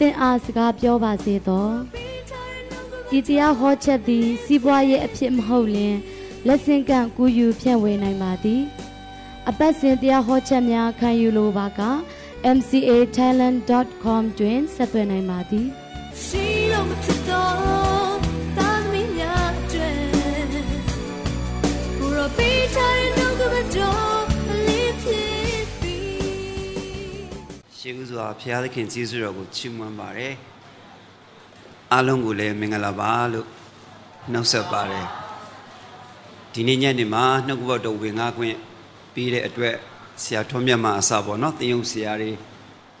သင်အားစကားပြောပါစေသောဤတရားဟောချက်သည် စီးပွားရေးအဖြစ်မဟုတ်လျင်လက်ဆင့်ကန့်ကူးယူဖြန့်ဝေနိုင်ပါသည် အပတ်စဉ်တရားဟောချက်များခံယူလိုပါက mcathailand.com တွင်ဆက်သွယ်နိုင်ပါသည်ရှိလို့မဖြစ်တော့တာသမီးများအတွက်ဘုရားပေးထားတဲ့နှုတ်ကပတ် ရှေးဥစွာဘုရားသခင်ကျေးဇူးတော်ကိုချီးမွမ်းပါတယ်အားလုံးကိုလည်းမင်္ဂလာပါလို့နှုတ်ဆက်ပါတယ်ဒီနေ့ညနေမှာနှုတ်ကပတ်တော်ဝင်ငါခွင့်ပြီးတဲ့အတွက်ဆရာထွန်းမြတ်မှာအစပေါ့နော်သင်ယုံဆရာတွေ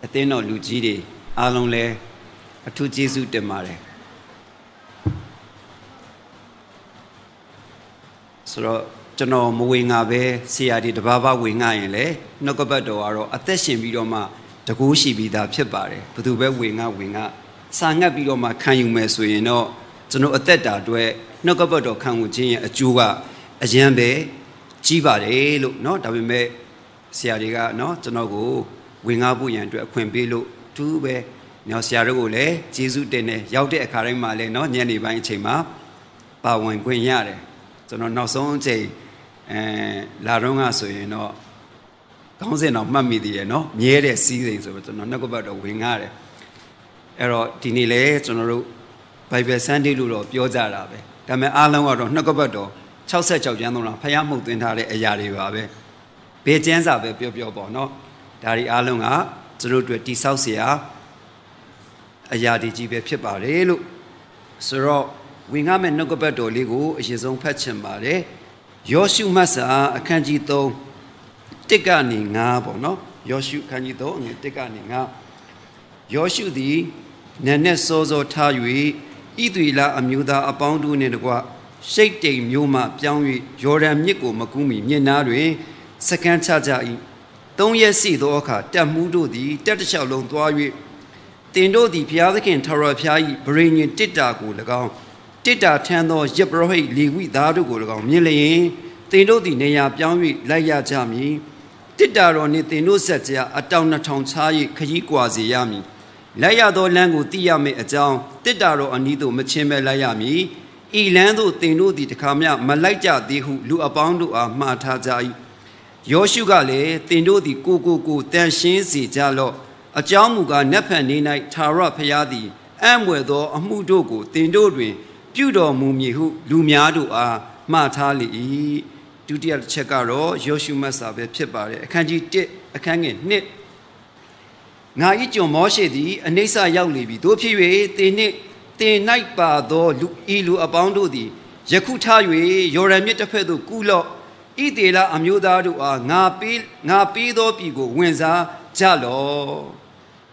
အသင်းတော်လူကြီးတွေအားလုံးလည်းအထူးကျေးဇူးတင်ပါတယ်ဆိုတော့ကျွန်တော်မဝင်ငါပဲဆရာဒီတဘာဘာဝင်ငါရင်လေနှုတ်ကပတ်တော်ကတော့အသက်ရှင်ပြီးတော့မှ တကူးရှိပြီးသားဖြစ်ပါတယ်ဘယ်သူပဲဝင်ငါဝင်ငါစာငတ်ပြီးတော့မှခံယူမယ်ဆိုရင်တော့ကျွန်တော်အသက်တာအတွက်နှုတ်ကပတ်တော်ခံယူခြင်းရဲ့အကျိုးကအရန်ပဲကြီးပါတယ်လို့เนาะဒါပေမဲ့ဆရာတွေကเนาะကျွန်တော်ကိုဝင်ငါဖို့ရန်အတွက်အခွင့်ပေးလို့သူပဲเนาะဆရာတို့ကိုလည်းကျေးဇူးတင်တယ်ရောက်တဲ့အခါတိုင်းမှာလည်းเนาะညနေပိုင်းအချိန်မှာပါဝင်ခွင့်ရတယ်ကျွန်တော်နောက်ဆုံးအချိန်အဲလာတော့ကဆိုရင်တော့ ခေါင်းစဉ်တော့မှတ်မိသေးတယ်เนาะမြဲတဲ့စီးစိမ်ဆိုတော့ကျွန်တော်နှုတ်ကပတ်တော့ဝင်ငါတယ်အဲ့တော့ဒီနေ့လဲကျွန်တော်တို့ Bible Sunday လို့တော့ပြောကြတာပဲဒါပေမဲ့အားလုံးကတော့နှုတ်ကပတ်တော့66ကျမ်းသုံးတာဖျားမှုတ်သွင်းထားတဲ့အရာတွေပါပဲဘယ်ကျမ်းစာပဲပြောပြောပေါ့เนาะဒါဒီအားလုံးကကျွန်တော်တို့အတွက်တိဆောက်เสียအရာတွေကြီးပဲဖြစ်ပါတယ်လို့ဆိုတော့ဝင်ငါမဲ့နှုတ်ကပတ်တော်လေးကိုအရင်ဆုံးဖတ်ချင်ပါတယ်ယောရှုမတ်စာအခန်းကြီး3 တစ်ကနေ9ပေါ့နော်ယောရှုအခန်းကြီး3အငယ်တစ်ကနေ9ယောရှုသည်နန်းနဲ့စောစောထား၍ဣသရေလအမျိုးသားအပေါင်းတို့နှင့်တကွရှိတ်တိမ်မျိုးမှပြောင်း၍ယော်ဒန်မြစ်ကိုမကူးမီမြစ်နားတွင်စကန်းချကြ၏သုံးရက်စီသောအခါတက်မှုတို့သည်တက်တစ်လျှောက်လုံးသွား၍တင်တို့သည်ဘုရားသခင်ထရဖျား၏ဗရိညင်တစ်တာကို၎င်းတစ်တာထမ်းသောယပရဟိတ်လေဝိသားတို့ကို၎င်းမြင်လျင်တင်တို့သည်နေရာပြောင်း၍လိုက်ရကြမည် တစ်တာတော်နှင့်တင်တို့ဆက်ကြအတောင်နှထောင်ချ၍ခရီးကွာစေရမည်လိုက်ရသောလမ်းကိုသိရမည်အကြောင်းတစ်တာတော်အနီးသို့မချင်းပဲလိုက်ရမည်ဤလမ်းသို့တင်တို့သည်တခါမျှမလိုက်ကြသေးဟုလူအပေါင်းတို့အားမှားထားကြ၏ယောရှုကလည်းတင်တို့သည်ကိုကိုကိုတန်ရှင်းစေကြလော့အကြောင်းမူကားနတ်ဖန်နေ၌သာရဖျားသည်အံ့မွယ်သော အမှုတို့ကိုတင်တို့တွင် ပြုတော်မူမည်ဟု လူများတို့အားမှားထားလေ၏ ဒုတိယတစ်ချက်ကတော့ယောရှုမတ်စာပဲဖြစ်ပါတယ်အခန်းကြီး1အခန်းငယ်1ငါဤကျွန်မောရှေသည်အနေဆာရောက်လေပြီတို့ဖြစ်၍တင်နှင့်တင်၌ပါသောလူဤလူအပေါင်းတို့သည်ယခုထား၍ယော်ဒန်မြစ်တစ်ဖက်သို့ကူးလော့ဣတေလအမျိုးသားတို့အားငါပေးငါပေးသောပြည်ကိုဝင်စားကြလော့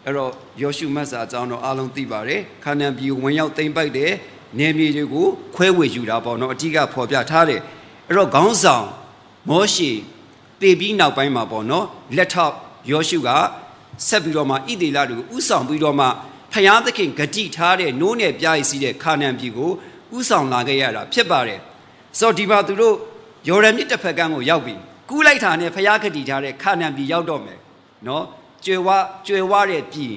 အဲ့တော့ယောရှုမတ်စာအကြောင်းတော့အားလုံးသိပါတယ်ခါနန်ပြည်ကိုဝင်ရောက်သိမ်းပိုက်တဲ့နေမြေတွေကိုခွဲဝေယူတာပေါ့နော်အကြီးကဖော်ပြထားတယ် အဲ့တော့ခေါင်းဆောင်မောရှေတည်ပြီးနောက်ပိုင်းမှာပေါ့နော်လက်ထောက်ယောရှုကဆက်ပြီးတော့မှဣသေလတွေကိုဥဆောင်ပြီးတော့မှဖျားသခင်ဂတိထားတဲ့နိုးနယ်ပြားရည်စီးတဲ့ခါနန်ပြည်ကိုဥဆောင်လာခဲ့ရတာဖြစ်ပါတယ်ဆိုတော့ဒီမှာသူတို့ယော်ဒန်မြစ်တစ်ဖက်ကမ်းကိုရောက်ပြီကူးလိုက်တာနဲ့ဖျားဂတိထားတဲ့ခါနန်ပြည်ရောက်တော့မယ်နော်ကျွယ်ဝကျွယ်ဝတဲ့ပြည်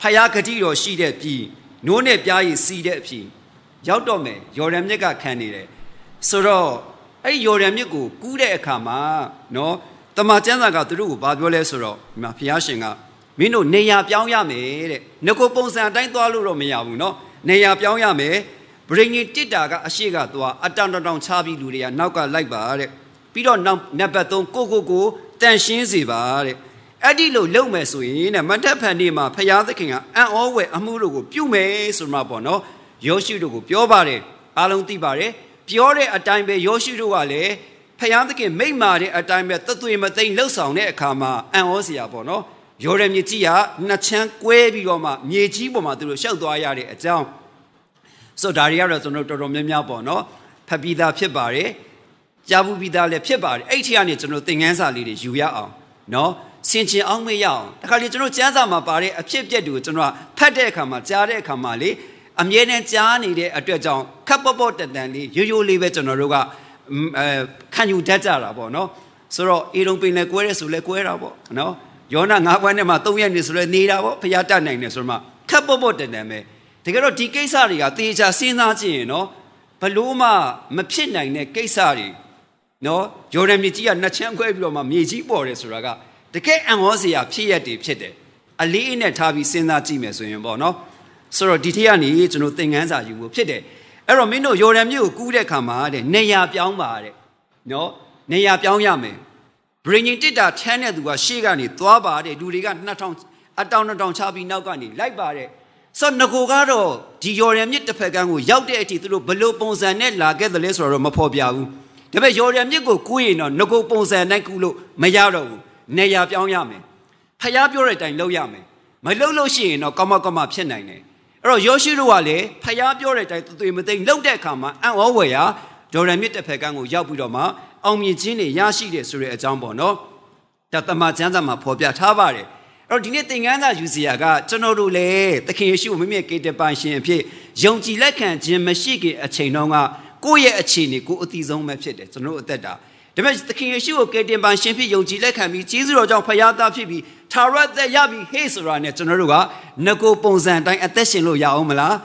ဖျားဂတိတော်ရှိတဲ့ပြည်နိုးနယ်ပြားရည်စီးတဲ့အပြည်ရောက်တော့မယ်ယော်ဒန်မြစ်ကခံနေတယ်ဆိုတော့ အဲ့ယော်ဒန်မြစ်ကိုကူးတဲ့အခါမှာနော်တမန်ကျမ်းစာကသူတို့ကိုဘာပြောလဲဆိုတော့ဒီမှာဘုရားရှင်ကမင်းတို့နေရာပြောင်းရမယ်တဲ့ငကိုပုံစံအတိုင်းသွားလို့တော့မရဘူးနော်နေရာပြောင်းရမယ်ဗြိဉ္ဉ်တစ်တာကအရှိကသွားအတောင်တောင်ချပြီးလူတွေကနောက်ကလိုက်ပါတဲ့ပြီးတော့နောက်နံပါတ်3ကိုကိုကိုတန်ရှင်းစေပါတဲ့အဲ့ဒီလိုလုပ်မယ်ဆိုရင်တဲ့မတ်တပ်ဖန်နေမှာဖရာသခင်ကအံ့ဩဝယ်အမှုတို့ကိုပြုမယ်ဆိုမှပေါ့နော်ယောရှုတို့ကိုပြောပါတယ်အားလုံးသိပါတယ် ပြောတဲ့အတိုင်းပဲယောရှုတို့ကလည်းဖယားသခင်မိမ့်မာတဲ့အတိုင်းပဲတသွေမသိမ့်လှုပ်ဆောင်တဲ့အခါမှာအံ့ဩစရာပေါ့နော်ယောရမြေကြီးကနှစ်ချမ်းကွဲပြီးတော့မှမြေကြီးပေါ်မှာသူတို့ရှောက်သွားရတဲ့အကြောင်းဆိုတော့ဒါတွေကတော့ကျွန်တော်တို့တော်တော်များများပေါ့နော်ဖတ်ပြီးသားဖြစ်ပါတယ်ကြားဘူးပြီးသားလည်းဖြစ်ပါတယ်အဲ့ဒီကနေကျွန်တော်သင်ခန်းစာလေးတွေယူရအောင်နော်စင်ချင်အောင်မရအောင်တခါလေကျွန်တော်ကျမ်းစာမှာပါတဲ့အဖြစ်အပျက်တွေကိုကျွန်တော်ကဖတ်တဲ့အခါမှာကြားတဲ့အခါမှာလေ အမြဲတမ်းကြားနေတဲ့အတွက်ကြောင့်ခပ်ပေါ့ပေါ့တန်တန်လေးရိုးရိုးလေးပဲကျွန်တော်တို့ကအဲခံယူတတ်ကြတာပေါ့နော်ဆိုတော့အေရုံပင်လည်းကွဲရဲဆိုလည်းကွဲတာပေါ့နော်ယောနာ၅ဘွားနဲ့မှ၃ရက်နေဆိုလည်းနေတာပေါ့ဖျားတတ်နိုင်တယ်ဆိုတော့မှခပ်ပေါ့ပေါ့တန်တန်ပဲတကယ်တော့ဒီကိစ္စတွေကတေချာစဉ်းစားကြည့်ရင်နော်ဘလို့မှမဖြစ်နိုင်တဲ့ကိစ္စတွေနော်ဂျော်ဒန်မြေကြီးကနှစ်ချမ်းခွဲပြီးတော့မှမြေကြီးပေါ်တယ်ဆိုတာကတကယ်အံ့ဩစရာဖြစ်ရက်တွေဖြစ်တယ်အလေးအနက်ထားပြီးစဉ်းစားကြည့်မယ်ဆိုရင်ပေါ့နော် ဆိုတော့ဒီထက်ကနေကျွန်တော်သင်ခန်းစာယူဖို့ဖြစ်တယ်အဲ့တော့မင်းတို့ယော်ဒန်မြို့ကိုကူးတဲ့ခါမှာတဲ့နေရာပြောင်းပါတဲ့နော်နေရာပြောင်းရမယ်ဘရင်ဂျင်တစ်တာထမ်းတဲ့သူကရှေ့ကနေသွားပါတဲ့လူတွေက2000အတောင်2000ချပြီးနောက်ကနေလိုက်ပါတဲ့ဆိုတော့ငကိုကတော့ဒီယော်ဒန်မြစ်တစ်ဖက်ကန်းကိုရောက်တဲ့အထိသူတို့ဘလို့ပုံစံနဲ့လာခဲ့တယ်လဲဆိုတော့မဖော်ပြဘူးဒါပေမဲ့ယော်ဒန်မြစ်ကိုကူးရင်တော့ငကိုပုံစံနဲ့ကူးလို့မရတော့ဘူးနေရာပြောင်းရမယ်ဖျားပြောတဲ့အတိုင်းလုပ်ရမယ်မလုပ်လို့ရှိရင်တော့ကောမကောမဖြစ်နိုင်တယ် အဲ့တော့ယောရှုတို့ကလည်းဖျားပြောတဲ့အတိုင်းသွေမသိမ့်လုပ်တဲ့အခါမှာအံ့ဩဝယ်ရာဒေါ်ရမြစ်တစ်ဖက်ကန်းကိုရောက်ပြီးတော့မှအောင်မြင်ခြင်းတွေရရှိတယ်ဆိုတဲ့အကြောင်းပေါ့နော်ဒါတမန်ကျမ်းစာမှာဖော်ပြထားပါတယ်အဲ့တော့ဒီနေ့သင်ခန်းစာယူစီယာကကျွန်တော်တို့လည်းသခင်ယေရှုကိုမိမိကေတပန်ရှင်အဖြစ်ယုံကြည်လက်ခံခြင်းမရှိခင်အချိန်တုန်းကကိုယ့်ရဲ့အခြေအနေကိုအတိဆုံးပဲဖြစ်တယ်ကျွန်တော်တို့အသက်တာ ဒါပေမဲ့သခင်ယေရှုကိုကေတင်ပန်ရှင်ဖြစ်ယုံကြည်လက်ခံပြီးကျေးဇူးတော်ကြောင့်ဖခင်သားဖြစ်ပြီးသာရသက်ရပြီးဟေ့ဆိုတာနဲ့ကျွန်တော်တို့ကငကိုပုံစံတိုင်းအသက်ရှင်လို့ရအောင်မလား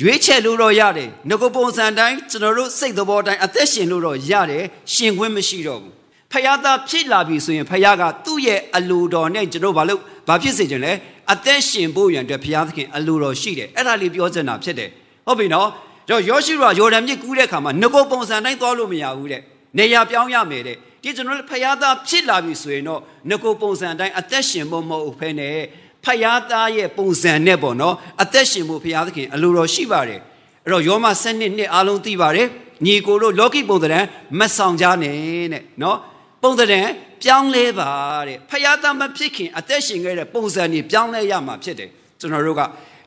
ရွေးချယ်လို့တော့ရတယ်ငကိုပုံစံတိုင်းကျွန်တော်တို့စိတ်သဘောတိုင်းအသက်ရှင်လို့တော့ရတယ်ရှင်ခွင့်မရှိတော့ဘူးဖခင်သားဖြစ်လာပြီဆိုရင်ဖခင်ကသူ့ရဲ့အလိုတော်နဲ့ကျွန်တော်ဘာလို့ဘာဖြစ်စေချင်လဲအသက်ရှင်ဖို့ရန်အတွက်ဖခင်သခင်အလိုတော်ရှိတယ်အဲ့ဒါလေးပြောချင်တာဖြစ်တယ်ဟုတ်ပြီနော်တော့ယောရှုကယော်ဒန်မြစ်ကူးတဲ့အခါမှာငကိုပုံစံတိုင်းသွားလို့မရဘူးတဲ့ နေရာပြောင်းရမယ်တဲ့ဒီကျွန်တော်ဖယားသားဖြစ်လာပြီဆိုရင်တော့ငကိုပုံစံတိုင်းအသက်ရှင်ဖို့မဟုတ်ဖဲနဲ့ဖယားသားရဲ့ပုံစံနဲ့ပေါ့နော်အသက်ရှင်ဖို့ဖယားသခင်အလိုတော်ရှိပါတယ်အဲ့တော့ယောမ7နှစ်နှစ်အားလုံးသိပါတယ်ညီကိုတို့လောကီပုံစံမဆောင်ကြနဲ့တဲ့နော်ပုံစံပြောင်းလဲပါတဲ့ဖယားသားမဖြစ်ခင်အသက်ရှင်ခဲ့တဲ့ပုံစံကြီးပြောင်းလဲရမှာဖြစ်တယ်ကျွန်တော်တို့က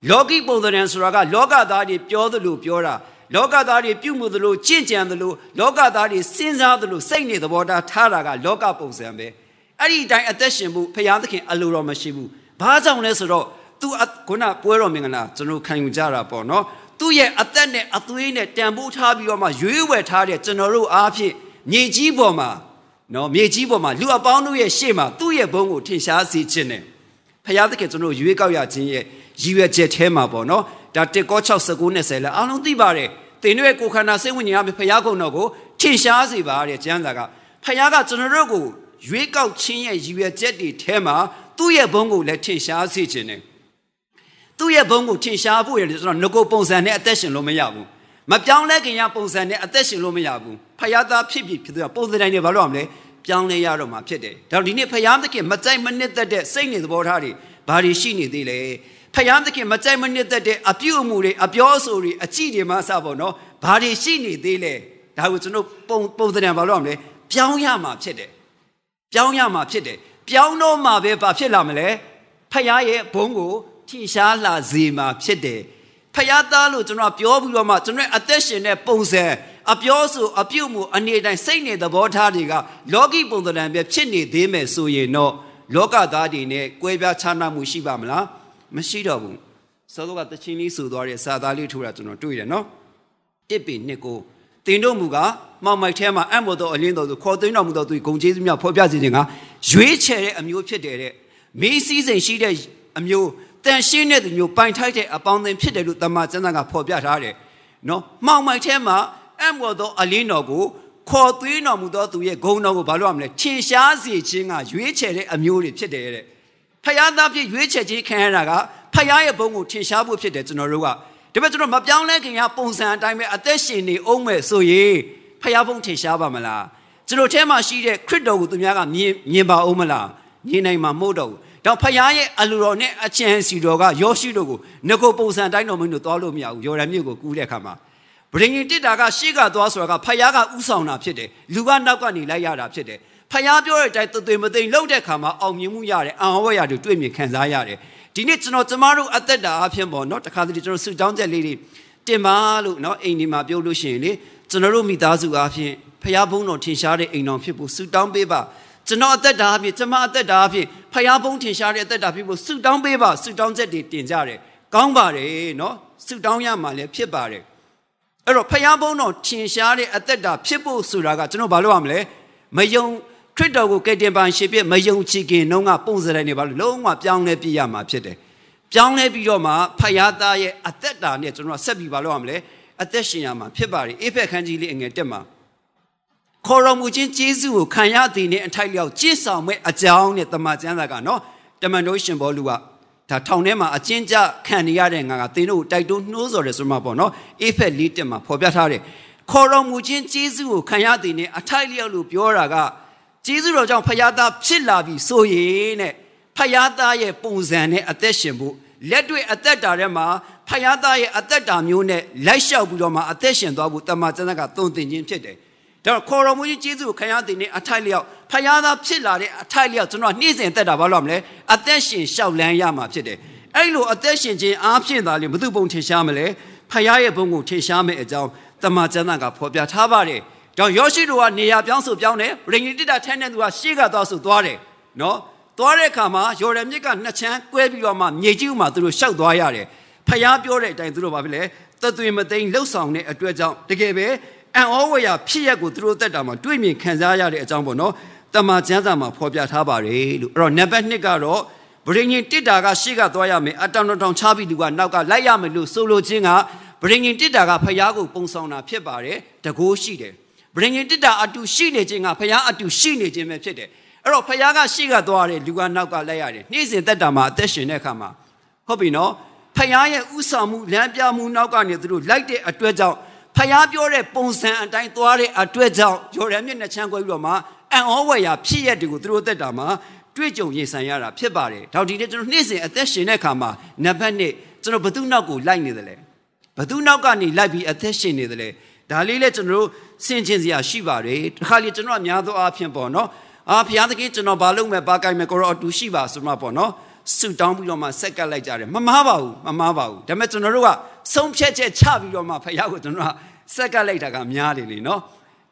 လောကီပုံစံဆိုတာကလောကသားတွေပြောသလိုပြောတာ လောကသားတွေပြုမှုသလိုကြင့်ကြံသလိုလောကသားတွေစဉ်းစားသလိုစိတ်နေသဘောထားထားတာကလောကပုံစံပဲအဲ့ဒီအတိုင်းအသက်ရှင်မှုဖရာသခင်အလိုတော်မရှိဘူးဘာကြောင့်လဲဆိုတော့သူခုနပွဲတော်မင်္ဂလာကျွန်တော်ခံယူကြတာပေါ့နော်သူ့ရဲ့အသက်နဲ့အသွေးနဲ့တန်ဖိုးထားပြီးတော့မှရွေးဝယ်ထားတဲ့ကျွန်တော်တို့အားဖြင့်မြေကြီးပေါ်မှာနော်မြေကြီးပေါ်မှာလူအပေါင်းတို့ရဲ့ရှေ့မှာသူ့ရဲ့ဘုန်းကိုထင်ရှားစေခြင်းနဲ့ဖရာသခင်ကျွန်တော်ရွေးကောက်ရခြင်းရဲ့ရည်ရွယ်ချက်แท้မှာပေါ့နော် ဒါတက်ကော69နဲ့10လဲအားလုံးသိပါတယ်သင်တို့ရဲ့ကိုယ်ခန္ဓာစိတ်ဝိညာဉ်အပြင်ဖျားကုံတော်ကိုထင်ရှားစေပါတဲ့ကျမ်းစာကဖျားကကျွန်တော်တို့ကိုရွေးကောက်ခြင်းရဲ့ရည်ရွယ်ချက်တွေထဲမှာသူ့ရဲ့ဘုန်းကိုလည်းထင်ရှားစေခြင်းနဲ့သူ့ရဲ့ဘုန်းကိုထင်ရှားဖို့ရတယ်ကျွန်တော်ငကိုပုံစံနဲ့အသက်ရှင်လို့မရဘူးမပြောင်းလဲခင်ရပုံစံနဲ့အသက်ရှင်လို့မရဘူးဖျားသားဖြစ်ဖြစ်ဖြစ်တဲ့ပုံစံတိုင်းတွေဘာလို့အောင်လဲပြောင်းလဲရတော့မှာဖြစ်တယ်ဒါတော့ဒီနေ့ဖျားသခင်မကြိုက်မနစ်သက်တဲ့စိတ်နေသဘောထားတွေဘာတွေရှိနေသေးလဲ ဖယားသခင်မကြိုက်မနစ်သက်တဲ့အပြုအမူတွေအပြောအဆိုတွေအကြည့်တွေမှအစပေါ့နော်ဘာတွေရှိနေသေးလဲဒါကိုကျွန်တော်ပုံပုံသဏ္ဍာန်ဘာလို့ရမလဲပြောင်းရမှာဖြစ်တယ်ပြောင်းရမှာဖြစ်တယ်ပြောင်းတော့မှပဲဘာဖြစ်လာမလဲဖယားရဲ့ဘုန်းကိုထင်ရှားလာစေမှာဖြစ်တယ်ဖယားသားလို့ကျွန်တော်ပြောပြီးတော့မှကျွန်တော်အသက်ရှင်တဲ့ပုံစံအပြောဆိုအပြုတ်မှုအနေတိုင်းစိတ်နေသဘောထားတွေကလောကီပုံသဏ္ဍာန်ပဲဖြစ်နေသေးမယ်ဆိုရင်တော့လောကသားတွေနဲ့ကွဲပြားခြားနားမှုရှိပါမလား မရှိတော့ဘူးစောစောကတချင်းလေးဆိုသွားတဲ့စာသားလေးထိုးတာကျွန်တော်တွေ့တယ်နော်တစ်ပင်နှစ်ကိုတင်တို့မူကမောင်မိုက်ထဲမှာအံ့မော်တော်အလင်းတော်ဆိုခေါ်သိမ်းတော်မူတော်သူဂုံကျေးဇူးများဖော်ပြစေခြင်းကရွေးချယ်တဲ့အမျိုးဖြစ်တယ်တဲ့မေးစည်းစိမ်ရှိတဲ့အမျိုးတန်ရှင်းတဲ့သူမျိုးပိုင်ထိုက်တဲ့အပေါင်းအသင်းဖြစ်တယ်လို့တမန်ကျမ်းစာကဖော်ပြထားတယ်နော်မောင်မိုက်ထဲမှာအံ့မော်တော်အလင်းတော်ကိုခေါ်သွေးတော်မူသောသူရဲ့ဂုဏ်တော်ကိုဘာလို့ရမလဲထင်ရှားစေခြင်းကရွေးချယ်တဲ့အမျိုးတွေဖြစ်တယ်တဲ့ ဖယားသားဖြစ်ရွေးချယ်ခြင်းခံရတာကဖယားရဲ့ဘုံကိုထင်ရှားဖို့ဖြစ်တယ်ကျွန်တော်တို့ကဒါပေမဲ့ကျွန်တော်မပြောင်းလဲခင်ရပုံစံအတိုင်းပဲအသက်ရှင်နေအောင်မဲ့ဆိုရင်ဖယားဘုံထင်ရှားပါမလားကျွန်တော်ထဲမှာရှိတဲ့ခရစ်တော်ကိုသူများကမြင်မြင်ပါအောင်မလားမြင်နိုင်မှာမဟုတ်တော့ဘူးတော့ဖယားရဲ့အလိုတော်နဲ့အချမ်းစီတော်ကယောရှိတို့ကိုငကိုပုံစံတိုင်းတော်မင်းတို့သွားလို့မရဘူးယော်ဒန်မြို့ကိုကူးတဲ့အခါမှာဗြိင်ရင်တစ်တာကရှေ့ကသွားဆိုတာကဖယားကဥဆောင်တာဖြစ်တယ်လူကနောက်ကနေလိုက်ရတာဖြစ်တယ် ဖျားပြောတဲ့အတိုင်းသွေမသိမ့်လောက်တဲ့ခါမှာအောင်မြင်မှုရတယ်အံဟောရတို့တွေ့မြင်ခံစားရတယ်ဒီနေ့ကျွန်တော်ကျမတို့အသက်တာအဖြစ်ပေါ့နော်တခါတလေကျွန်တော်ဆူတောင်းချက်လေးတွေတင်ပါလို့နော်အိမ်ဒီမှာပြောလို့ရှိရင်လေကျွန်တော်တို့မိသားစုအားဖြင့်ဖျားဘုန်းတော်ထင်ရှားတဲ့အိမ်တော်ဖြစ်ဖို့ဆူတောင်းပေးပါကျွန်တော်အသက်တာအဖြစ်ကျမအသက်တာအဖြစ်ဖျားဘုန်းထင်ရှားတဲ့အသက်တာဖြစ်ဖို့ဆူတောင်းပေးပါဆူတောင်းချက်တွေတင်ကြတယ်ကောင်းပါတယ်နော်ဆူတောင်းရမှလည်းဖြစ်ပါတယ်အဲ့တော့ဖျားဘုန်းတော်ထင်ရှားတဲ့အသက်တာဖြစ်ဖို့ဆိုတာကကျွန်တော်ဘာလုပ်ရမလဲမယုံ ခရစ်တော်ကိုကယ်တင်ပါရှင်ပြမယုံချင်ခင်နှုံးကပုံစံတိုင်းနေပါလို့လုံးဝပြောင်းလဲပြရမှာဖြစ်တယ်ပြောင်းလဲပြီးတော့မှဖယားသားရဲ့အသက်တာနဲ့ကျွန်တော်ကဆက်ပြီးပါလို့ရမလဲအသက်ရှင်ရမှာဖြစ်ပါတယ်အေဖက်ခန်းကြီးလေးအငယ်တက်မှာခေါ်တော်မူခြင်းကျေးဇူးကိုခံရသည်နဲ့အထိုက်လျောက်ကြည်ဆောင်မဲ့အကြောင်းနဲ့တမန်ကျမ်းစာကနော်တမန်တော်ရှင်ဘောလူကဒါထောင်ထဲမှာအကျဉ်းချခံနေရတဲ့ငါကသင်တို့ကိုတိုက်တွန်းနှိုးဆော်တယ်ဆိုမှပေါ့နော်အေဖက်လေးတက်မှာဖော်ပြထားတယ်ခေါ်တော်မူခြင်းကျေးဇူးကိုခံရသည်နဲ့အထိုက်လျောက်လို့ပြောတာက ကျေးဇူးတော်ကြောင့်ဖယားသားဖြစ်လာပြီဆိုရင်တဲ့ဖယားသားရဲ့ပုံစံနဲ့အသက်ရှင်ဖို့လက်တွေ့အသက်တာထဲမှာဖယားသားရဲ့အသက်တာမျိုးနဲ့လိုက်လျှောက်ပြီးတော့မှအသက်ရှင်သွားဖို့တမန်ကျမ်းစာကသုံးသင်ခြင်းဖြစ်တယ်။ဒါတော့ခေါ်တော်မူခြင်းကျေးဇူးကိုခံရတဲ့နေ့အထိုက်လျောက်ဖယားသားဖြစ်လာတဲ့အထိုက်လျောက်ကျွန်တော်နှိမ့်စင်အသက်တာဘာလို့ရမလဲအသက်ရှင်လျှောက်လန်းရမှာဖြစ်တယ်။အဲ့လိုအသက်ရှင်ခြင်းအားဖြင့်သာလေဘု து ပုံထင်ရှားမလဲဖယားရဲ့ဘုံကိုထင်ရှားမယ်အကြောင်းတမန်ကျမ်းစာကဖော်ပြထားပါတယ်။ တော့ယောရှိတို့ကနေရာပြောင်းဆိုပြောင်းတယ်ဗြိဉ္တိတထန်းတဲ့သူကရှေ့ကသွားဆိုသွားတယ်နော်သွားတဲ့အခါမှာယော်ဒန်မြစ်ကနှစ်ချမ်းကွဲပြီးတော့မှမြေကြီးဥမှာသူတို့ရှောက်သွားရတယ်ဖျားပြောတဲ့အတိုင်းသူတို့ဘာဖြစ်လဲတသွေမသိမ်းလှုပ်ဆောင်တဲ့အတွက်ကြောင့်တကယ်ပဲအံ့ဩဝေယဖြစ်ရက်ကိုသူတို့တက်တာမှာတွေ့မြင်ခံစားရတဲ့အကြောင်းပေါ့နော်တမန်ကျမ်းစာမှာဖော်ပြထားပါတယ်လို့အဲ့တော့နံပါတ်1ကတော့ဗြိဉ္ဉ်တစ်တာကရှေ့ကသွားရမယ်အတောင်တောင်ချပြီးလူကနောက်ကလိုက်ရမယ်လို့ဆိုလိုခြင်းကဗြိဉ္ဉ်တစ်တာကဖျားကိုပုံဆောင်တာဖြစ်ပါတယ်တကိုးရှိတယ် ဗြိဉ္ဉ်တစ်တာအတူရှိနေခြင်းကဖျားအတူရှိနေခြင်းပဲဖြစ်တယ်အဲ့တော့ဖခင်ကရှေ့ကသွားတယ်လူကနောက်ကလိုက်ရတယ်နေ့စဉ်တက်တာမှာအသက်ရှင်တဲ့အခါမှာဟုတ်ပြီနော်ဖခင်ရဲ့ဥဆောင်မှုလမ်းပြမှုနောက်ကနေသူတို့လိုက်တဲ့အတွက်ကြောင့်ဖခင်ပြောတဲ့ပုံစံအတိုင်းသွားတဲ့အတွက်ကြောင့်ယော်ဒန်မြစ်နှစ်ချမ်းကွဲပြီးတော့မှအံ့ဩဝယ်ရာဖြစ်ရက်တွေကိုသူတို့တက်တာမှာတွေ့ကြုံရင်ဆိုင်ရတာဖြစ်ပါတယ်။ဒါဒီနေ့ကျွန်တော်နေ့စဉ်အသက်ရှင်တဲ့အခါမှာနံပါတ်1ကျွန်တော်ဘသူနောက်ကိုလိုက်နေတယ်လေဘသူနောက်ကနေလိုက်ပြီးအသက်ရှင်နေတယ်လေ ဒါလေးလည်းကျွန်တော်တို့စင်ကျင်စရာရှိပါတယ်။တခါလေကျွန်တော်အများသောအားဖြင့်ပေါ့နော်။အာဘုရားသခင်ကျွန်တော်ဘာလုပ်မယ်ဘာကြိုက်မယ်ကိုရောအတူရှိပါဆိုမှပေါ့နော်ဆူတောင်းပြီးတော့မှဆက်ကပ်လိုက်ကြတယ်မမားပါဘူးမမားပါဘူးဒါပေမဲ့ကျွန်တော်တို့ကဆုံးဖြတ်ချက်ချပြီးတော့မှဖခင်ကိုကျွန်တော်ကဆက်ကပ်လိုက်တာကများတယ်လေနော်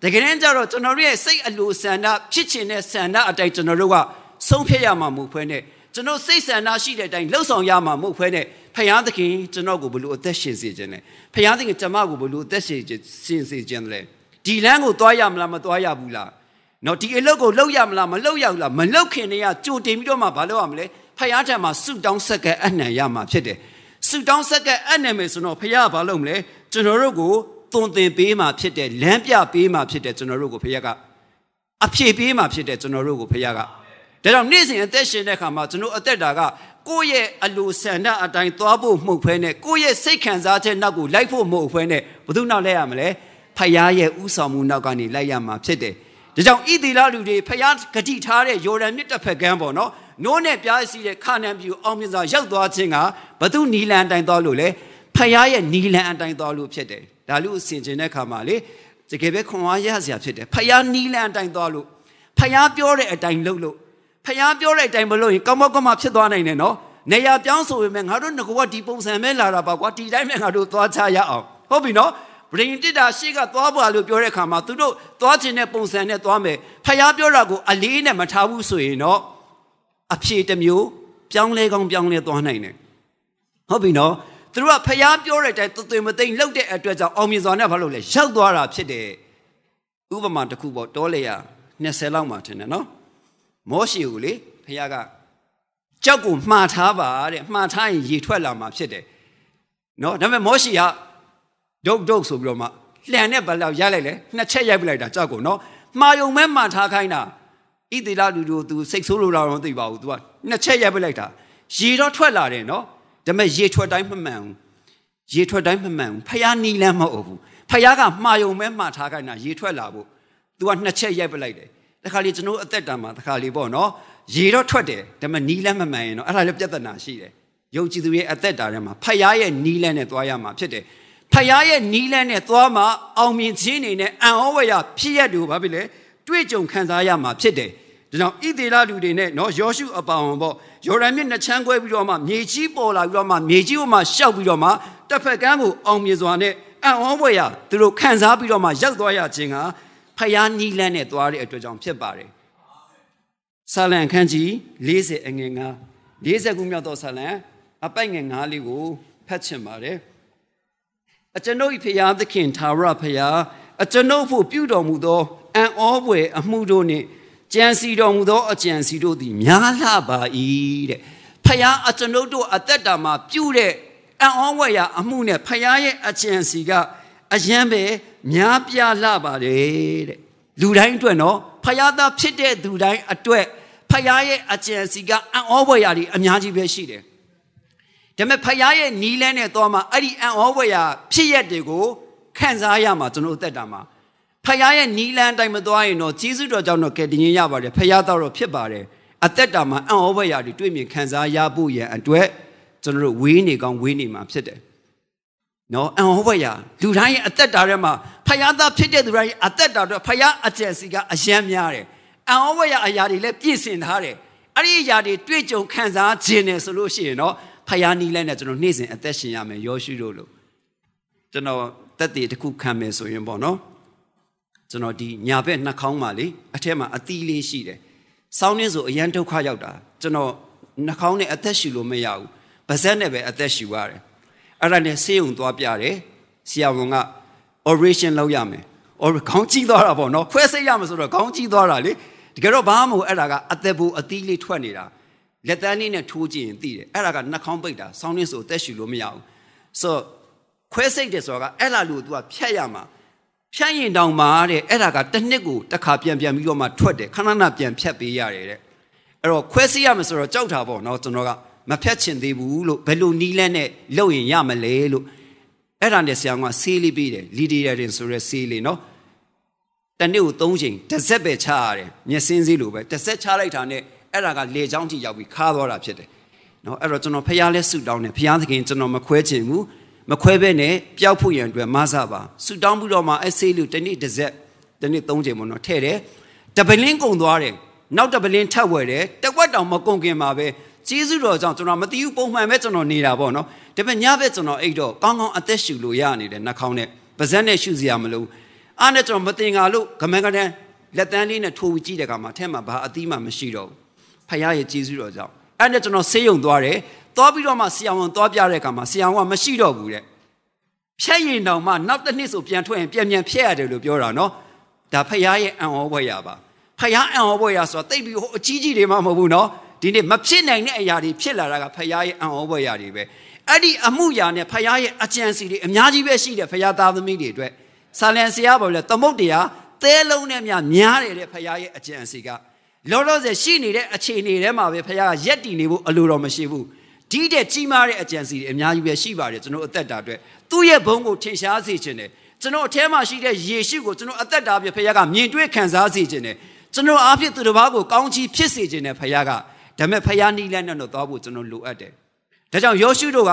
တကယ်တမ်းကျတော့ကျွန်တော်တို့ရဲ့စိတ်အလိုဆန္ဒဖြစ်ချင်တဲ့ဆန္ဒအတိုင်းကျွန်တော်တို့ကဆုံးဖြတ်ရမှာမဟုတ်ဘဲနဲ့ကျွန်တော်စိတ်ဆန္ဒရှိတဲ့အတိုင်းလှုပ်ဆောင်ရမှာမဟုတ်ဘဲနဲ့ ဖခင်သခင်ကျွန်တော်ကိုဘလို့အသက်ရှင်စေခြင်းလဲဖခင်သခင်ကျွန်မကိုဘလို့အသက်ရှင်ရှင်စေခြင်းလဲဒီလမ်းကိုသွားရမလားမသွားရဘူးလားနော်ဒီအလုပ်ကိုလုပ်ရမလားမလုပ်ရဘူးလားမလုပ်ခင်တည်းကကြိုတင်ပြီးတော့မှမလုပ်ရမလဲဖခင်ထံမှာဆုတောင်းဆက်ကအနံ့ရမှာဖြစ်တယ်ဆုတောင်းဆက်ကအနံ့မယ်ဆိုတော့ဖခင်ကဘာလုပ်မလဲကျွန်တော်တို့ကိုသွန်သင်ပေးမှာဖြစ်တယ်လမ်းပြပေးမှာဖြစ်တယ်ကျွန်တော်တို့ကိုဖခင်ကအဖြေပေးမှာဖြစ်တယ်ကျွန်တော်တို့ကိုဖခင်ကဒါကြောင့်နေ့စဉ်အသက်ရှင်တဲ့အခါမှာကျွန်တော်အသက်တာက ကိုယ့်ရဲ့အလိုဆန္ဒအတိုင်းသွားဖို့မှုတ်ဖဲနဲ့ကိုယ့်ရဲ့စိတ်ခံစားချက်နောက်ကိုလိုက်ဖို့မှုတ်ဖဲနဲ့ဘယ်သူနောက်လဲရမလဲဖခင်ရဲ့ဥဆောင်မှုနောက်ကနေလိုက်ရမှာဖြစ်တယ်ဒါကြောင့်ဣသီလလူတွေဖခင်ဂတိထားတဲ့ယော်ဒန်မြစ်တစ်ဖက်ကမ်းပေါ့နော်နိုးနဲ့ပြားစီတဲ့ခါနန်ပြူအောင်မြင်စွာရောက်သွားခြင်းကဘသူနီလန်အတိုင်းသွားလို့လဲဖခင်ရဲ့နီလန်အတိုင်းသွားလို့ဖြစ်တယ်ဒါလူအစဉ်ကျင်တဲ့ခါမှာလေတကယ်ပဲခွန်အားရစရာဖြစ်တယ်ဖခင်နီလန်အတိုင်းသွားလို့ဖခင်ပြောတဲ့အတိုင်းလုပ်လို့ ဖခင်ပြောတဲ့အတိုင်းမလုပ်ရင်ကောင်းမောက်ကမဖြစ်သွားနိုင်တယ်နော်နေရာပြောင်းဆိုပေမဲ့ငါတို့ငကောကဒီပုံစံပဲလာတာပါကွာဒီတိုင်းပဲငါတို့သွားချရအောင်ဟုတ်ပြီနော်ဗြိင်တစ်တာရှေ့ကသွားပါလို့ပြောတဲ့ခါမှာသူတို့သွားခြင်းတဲ့ပုံစံနဲ့သွားမယ်ဖခင်ပြောတာကိုအလေးနဲ့မထားဘူးဆိုရင်တော့အဖြေတစ်မျိုးပြောင်းလဲကောင်းပြောင်းလဲသွားနိုင်တယ်ဟုတ်ပြီနော်သူတို့ကဖျားပြောတဲ့အတိုင်းသွေမသိမ့်လှုပ်တဲ့အတွက်ကြောင့်အောင်မြင်စွာနဲ့ဘာလို့လဲရောက်သွားတာဖြစ်တယ်ဥပမာတစ်ခုပေါ့တောလေရ20လောက်မှထင်တယ်နော် မောရှိကိုလေဖျားကကြောက်ကိုမှားထားပါတဲ့မှားထားရင်ရေထွက်လာမှာဖြစ်တယ်နော်ဒါပေမဲ့မောရှိကဒုတ်ဒုတ်ဆိုပြီးတော့မှလှန်နဲ့ဘလောက်ရလိုက်လေနှစ်ချက်ရိုက်ပလိုက်တာကြောက်ကိုနော်မှားယုံမဲမှားထားခိုင်းတာဣတိလလူတို့ तू စိတ်ဆိုးလို့တော့မသိပါဘူး तू ကနှစ်ချက်ရိုက်ပလိုက်တာရေတော့ထွက်လာတယ်နော်ဒါပေမဲ့ရေထွက်တိုင်းမမှန်ဘူးရေထွက်တိုင်းမမှန်ဘူးဖယားနီလန်းမဟုတ်ဘူးဖယားကမှားယုံမဲမှားထားခိုင်းတာရေထွက်လာဖို့ तू ကနှစ်ချက်ရိုက်ပလိုက်တယ် တခါလေကျွန်တော်အသက်တာမှာတခါလေပေါ့နော်ရေတော့ထွက်တယ်ဒါပေမဲ့နီလန်းမမှန်ရင်တော့အဲ့ဒါလည်းပြဿနာရှိတယ်ယုံကြည်သူရဲ့အသက်တာထဲမှာဖယားရဲ့နီလန်းနဲ့သွားရမှာဖြစ်တယ်ဖယားရဲ့နီးလန်းနဲ့သွားမှအောင်မြင်ခြင်းနေနဲ့အံ့ဩဝရဖြစ်ရတူဘာဖြစ်လဲတွေ့ကြုံခံစားရမှာဖြစ်တယ်ဒါကြောင့်ဣသေလလူတွေနဲ့နော်ယောရှုအပောင်ပေါ့ယော်ဒန်မြစ်နှစ်ချမ်းခွဲပြီးတော့မှမြေကြီးပေါ်လာပြီးတော့မှမြေကြီးပေါ်မှာရှောက်ပြီးတော့မှတစ်ဖက်ကန်းကိုအောင်မြင်စွာနဲ့အံ့ဩဖွယ်ရာသူတို့ခံစားပြီးတော့မှရောက်သွားရခြင်းက ဖယားနီးလန်းနဲ့သွားတဲ့အတွက်ကြောင့်ဖြစ်ပါတယ်ဆာလံခန်းကြီး40အငယ်9 40ခုမြောက်သောဆာလံအပိုက်ငယ်9လေးကိုဖတ်ချင်ပါတယ်အကျွန်ုပ်၏ဖယားသခင်သာရဖယားအကျွန်ုပ်ဖို့ပြုတော်မူသောအံ့ဩဖွယ်အမှုတို့နှင့်ကြံစီတော်မူသောအကြံစီတို့သည်များလှပါ၏တဲ့ဖယားအကျွန်ုပ်တို့အသက်တာမှာပြုတဲ့အံ့ဩဖွယ်ရာအမှုနဲ့ဖယားရဲ့အကြံစီက အယံပဲများပြားလှပါတယ်တဲ့လူတိုင်းအတွက်နော်ဖယားသားဖြစ်တဲ့သူတိုင်းအတွက်ဖယားရဲ့အကြံစီကအံ့ဩဖွယ်ရာတွေအများကြီးပဲရှိတယ်ဒါပေမဲ့ဖယားရဲ့နီးလန်းနဲ့တော့မှအဲ့ဒီအံ့ဩဖွယ်ရာဖြစ်ရက်တွေကိုခံစားရမှာကျွန်တော်အသက်တာမှာဖယားရဲ့နီးလန်းတိုင်းမသွားရင်တော့ကြီးစုတော်ကြောင့်တော့ကဲတင်ရင်ရပါတယ်ဖယားတော်တော့ဖြစ်ပါတယ်အသက်တာမှာအံ့ဩဖွယ်ရာတွေတွေ့မြင်ခံစားရဖို့ရန်အတွက်ကျွန်တော်တို့ဝေးနေကောင်းဝေးနေမှာဖြစ်တယ် နော်အံ့ဩဖွယ်ရာလူတိုင်းရဲ့အသက်တာထဲမှာဖယားသားဖြစ်တဲ့သူတိုင်းရဲ့အသက်တာတော့ဖယားအကျယ်စီကအယံများတယ်အံ့ဩဖွယ်ရာအရာတွေလည်းပြည့်စင်ထားတယ်အဲ့ဒီအရာတွေတွေ့ကြုံခံစားခြင်းနဲ့ဆိုလို့ရှိရင်တော့ဖယားနီးလိုက်နဲ့ကျွန်တော်နေ့စဉ်အသက်ရှင်ရမယ်ယောရှုတို့လို့ကျွန်တော်တက်တည်တစ်ခုခံမယ်ဆိုရင်ပေါ့နော်ကျွန်တော်ဒီညာဘက်နှာခေါင်းမှာလေအထက်မှာအသီးလေးရှိတယ်။စောင်းနှင်းဆိုအရန်ဒုက္ခရောက်တာကျွန်တော်နှာခေါင်းနဲ့အသက်ရှူလို့မရဘူး။ပါဇက်နဲ့ပဲအသက်ရှူရတယ်။ အဲ့ဒါနဲ့ဆေးရုံသွားပြတယ်။ဆရာဝန်က operation လုပ်ရမယ်။ or ခေါင်းကြီးသွားတာပေါ့နော်။ခွဲစိတ်ရမယ်ဆိုတော့ခေါင်းကြီးသွားတာလေ။တကယ်တော့ဘာမှမဟုတ်အဲ့ဒါကအသက်ဘူးအသီးလေးထွက်နေတာ။လက်တန်းလေးနဲ့ထိုးကြည့်ရင်သိတယ်။အဲ့ဒါကနှာခေါင်းပိတ်တာ။စောင်းနှင်းဆိုအသက်ရှူလို့မရဘူး။ so ခွဲစိတ်တယ်ဆိုတာကအဲ့လာလို့ तू ကဖြတ်ရမှာဖြတ်ရင်တောင်မှတဲ့အဲ့ဒါကတစ်နှစ်ကိုတစ်ခါပြန်ပြန်ပြီးတော့မှထွက်တယ်ခဏခဏပြန်ဖြတ်ပေးရတယ်တဲ့အဲ့တော့ခွဲစိတ်ရမယ်ဆိုတော့ကြောက်တာပေါ့နော်ကျွန်တော်က မဖြတ်ချင်သေးဘူးလို့ဘယ်လိုနီးလန်းနဲ့လုပ်ရင်ရမလဲလို့အဲ့ဒါနဲ့ဆရာကဆေးလေးပေးတယ်လီဒီယာတင်ဆိုရဲဆေးလေးနော်တနေ့ကို၃ချိန်တစ်ဆက်ပဲချရတယ်မျက်စင်းစည်းလိုပဲတစ်ဆက်ချလိုက်တာနဲ့အဲ့ဒါကလေချောင်းထိရောက်ပြီးခါသွားတာဖြစ်တယ်နော်အဲ့တော့ကျွန်တော်ဖះလဲဆူတောင်းတယ်ဖះသခင်ကျွန်တော်မခွဲချင်ဘူးမခွဲဘဲနဲ့ပျောက်ဖို့ရန်အတွက်မဆပါဆူတောင်းပြီးတော့မှအဆေးလူတစ်နေ့တစ်ဆက်တစ်နေ့သုံးချိန်ပေါ့နော်ထည့်တယ်တပလင်းကုံသွားတယ်နောက်တပလင်းထပ်ဝယ်တယ်တကွက်တောင်မကုံခင်ပါပဲ ကျေးဇူးတော်ကြောင့်ကျွန်တော်မသိဘူးပုံမှန်ပဲကျွန်တော်နေတာပေါ့နော်ဒါပေမဲ့ညဘက်ကျွန်တော်အိတ်တော့ကောင်းကောင်းအသက်ရှူလို့ရနေတယ်နှာခေါင်းနဲ့ပါဇက်နဲ့ရှူစရာမလိုအားနဲ့ကျွန်တော်မတင်ငါလို့ဂမန်ကတန်းလက်တန်းလေးနဲ့ထိုးပြီးကြည့်တဲ့အခါမှာထဲမှာဘာအသီးမှမရှိတော့ဘူးဖခင်ရဲ့ကျေးဇူးတော်ကြောင့်အဲ့နဲ့ကျွန်တော်ဆေးရုံသွားတယ်သွားပြီးတော့မှဆရာဝန်သွားပြတဲ့အခါမှာဆရာဝန်ကမရှိတော့ဘူးတဲ့ဖြတ်ရင်တောင်မှနောက်တစ်နှစ်ဆိုပြန်ထွက်ရင်ပြန်ပြန်ဖြတ်ရတယ်လို့ပြောတာနော်ဒါဖခင်ရဲ့အံ့ဩဖွယ်ရပါဖခင်အံ့ဩဖွယ်ရဆိုတော့တိတ်ပြီးဟိုအကြီးကြီးတွေမှမဟုတ်ဘူးနော် ဒီနေ့မဖြစ်နိုင်တဲ့အရာတွေဖြစ်လာတာကဖခင်ရဲ့အံ့ဩဖွယ်ရတွေပဲအဲ့ဒီအမှုရာနဲ့ဖခင်ရဲ့အကြံစီတွေအများကြီးပဲရှိတယ်ဖခင်သားသမီးတွေအတွက်ဆာလန်ဆရာပေါ်လဲသမုတ်တရားသဲလုံးနဲ့များများတယ်တဲ့ဖခင်ရဲ့အကြံစီကလောလောဆယ်ရှိနေတဲ့အခြေအနေထဲမှာပဲဖခင်ကရက်တည်နေဖို့အလိုတော်မရှိဘူးဒီတဲ့ကြီးမားတဲ့အကြံစီတွေအများကြီးပဲရှိပါတယ်ကျွန်တော်အသက်တာအတွက်သူ့ရဲ့ဘုံကိုထင်ရှားစေခြင်းတယ်ကျွန်တော်အထဲမှာရှိတဲ့ယေရှုကိုကျွန်တော်အသက်တာပြဖခင်ကမြင်တွေ့ခံစားစေခြင်းတယ်ကျွန်တော်အားဖြင့်သူတစ်ပါးကိုကောင်းချီးဖြစ်စေခြင်းတယ်ဖခင်က ဒါမဲ့ဖခင်နီးလန်းနဲ့တော့သွားဖို့ကျွန်တော်လိုအပ်တယ်ဒါကြောင့်ယောရှုတို့က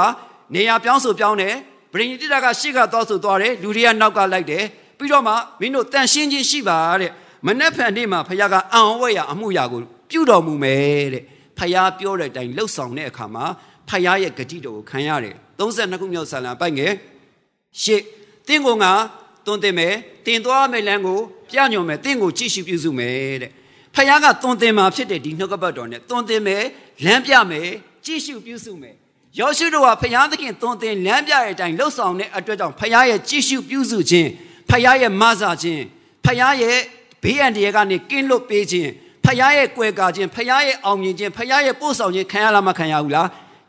နေရာပြောင်းဆိုပြောင်းတယ်ဗြိဉ္တိတကရှေ့ကသွားဆိုသွားတယ်လူတွေကနောက်ကလိုက်တယ်ပြီးတော့မှမင်းတို့တန်ရှင်းချင်းရှိပါတဲ့မနှက်ဖန်နေ့မှာဖခင်ကအံ့ဩဝဲရအမှုရာကိုပြုတော်မူမယ်တဲ့ဖခင်ပြောတဲ့အတိုင်းလှုပ်ဆောင်တဲ့အခါမှာဖခင်ရဲ့ဂတိတော်ကိုခံရတယ်32ခုမြောက်ဆာလံပိုက်ငယ်ရှေ့တင်းကိုငါတွန်းတင်မယ်တင်သွားမယ်လမ်းကိုပြညွန်မယ်တင်းကိုကြည့်ရှုပြုစုမယ်တဲ့ ဖခင်ကတွန်းတင်မှာဖြစ်တဲ့ဒီနှုတ်ကပတ်တော်နဲ့တွန်းတင်မယ်လမ်းပြမယ်ကြည့်ရှုပြုစုမယ်ယောရှုတို့ကဖခင်သခင်တွန်းတင်လမ်းပြတဲ့အတိုင်းလှုပ်ဆောင်တဲ့အတွက်ကြောင့်ဖခင်ရဲ့ကြည့်ရှုပြုစုခြင်းဖခင်ရဲ့မဆာခြင်းဖခင်ရဲ့ဘေးအန္တရာယ်ကနေကင်းလွတ်ပေးခြင်းဖခင်ရဲ့ကွယ်ကာခြင်းဖခင်ရဲ့အောင်မြင်ခြင်းဖခင်ရဲ့ပို့ဆောင်ခြင်းခံရလားမခံရဘူးလား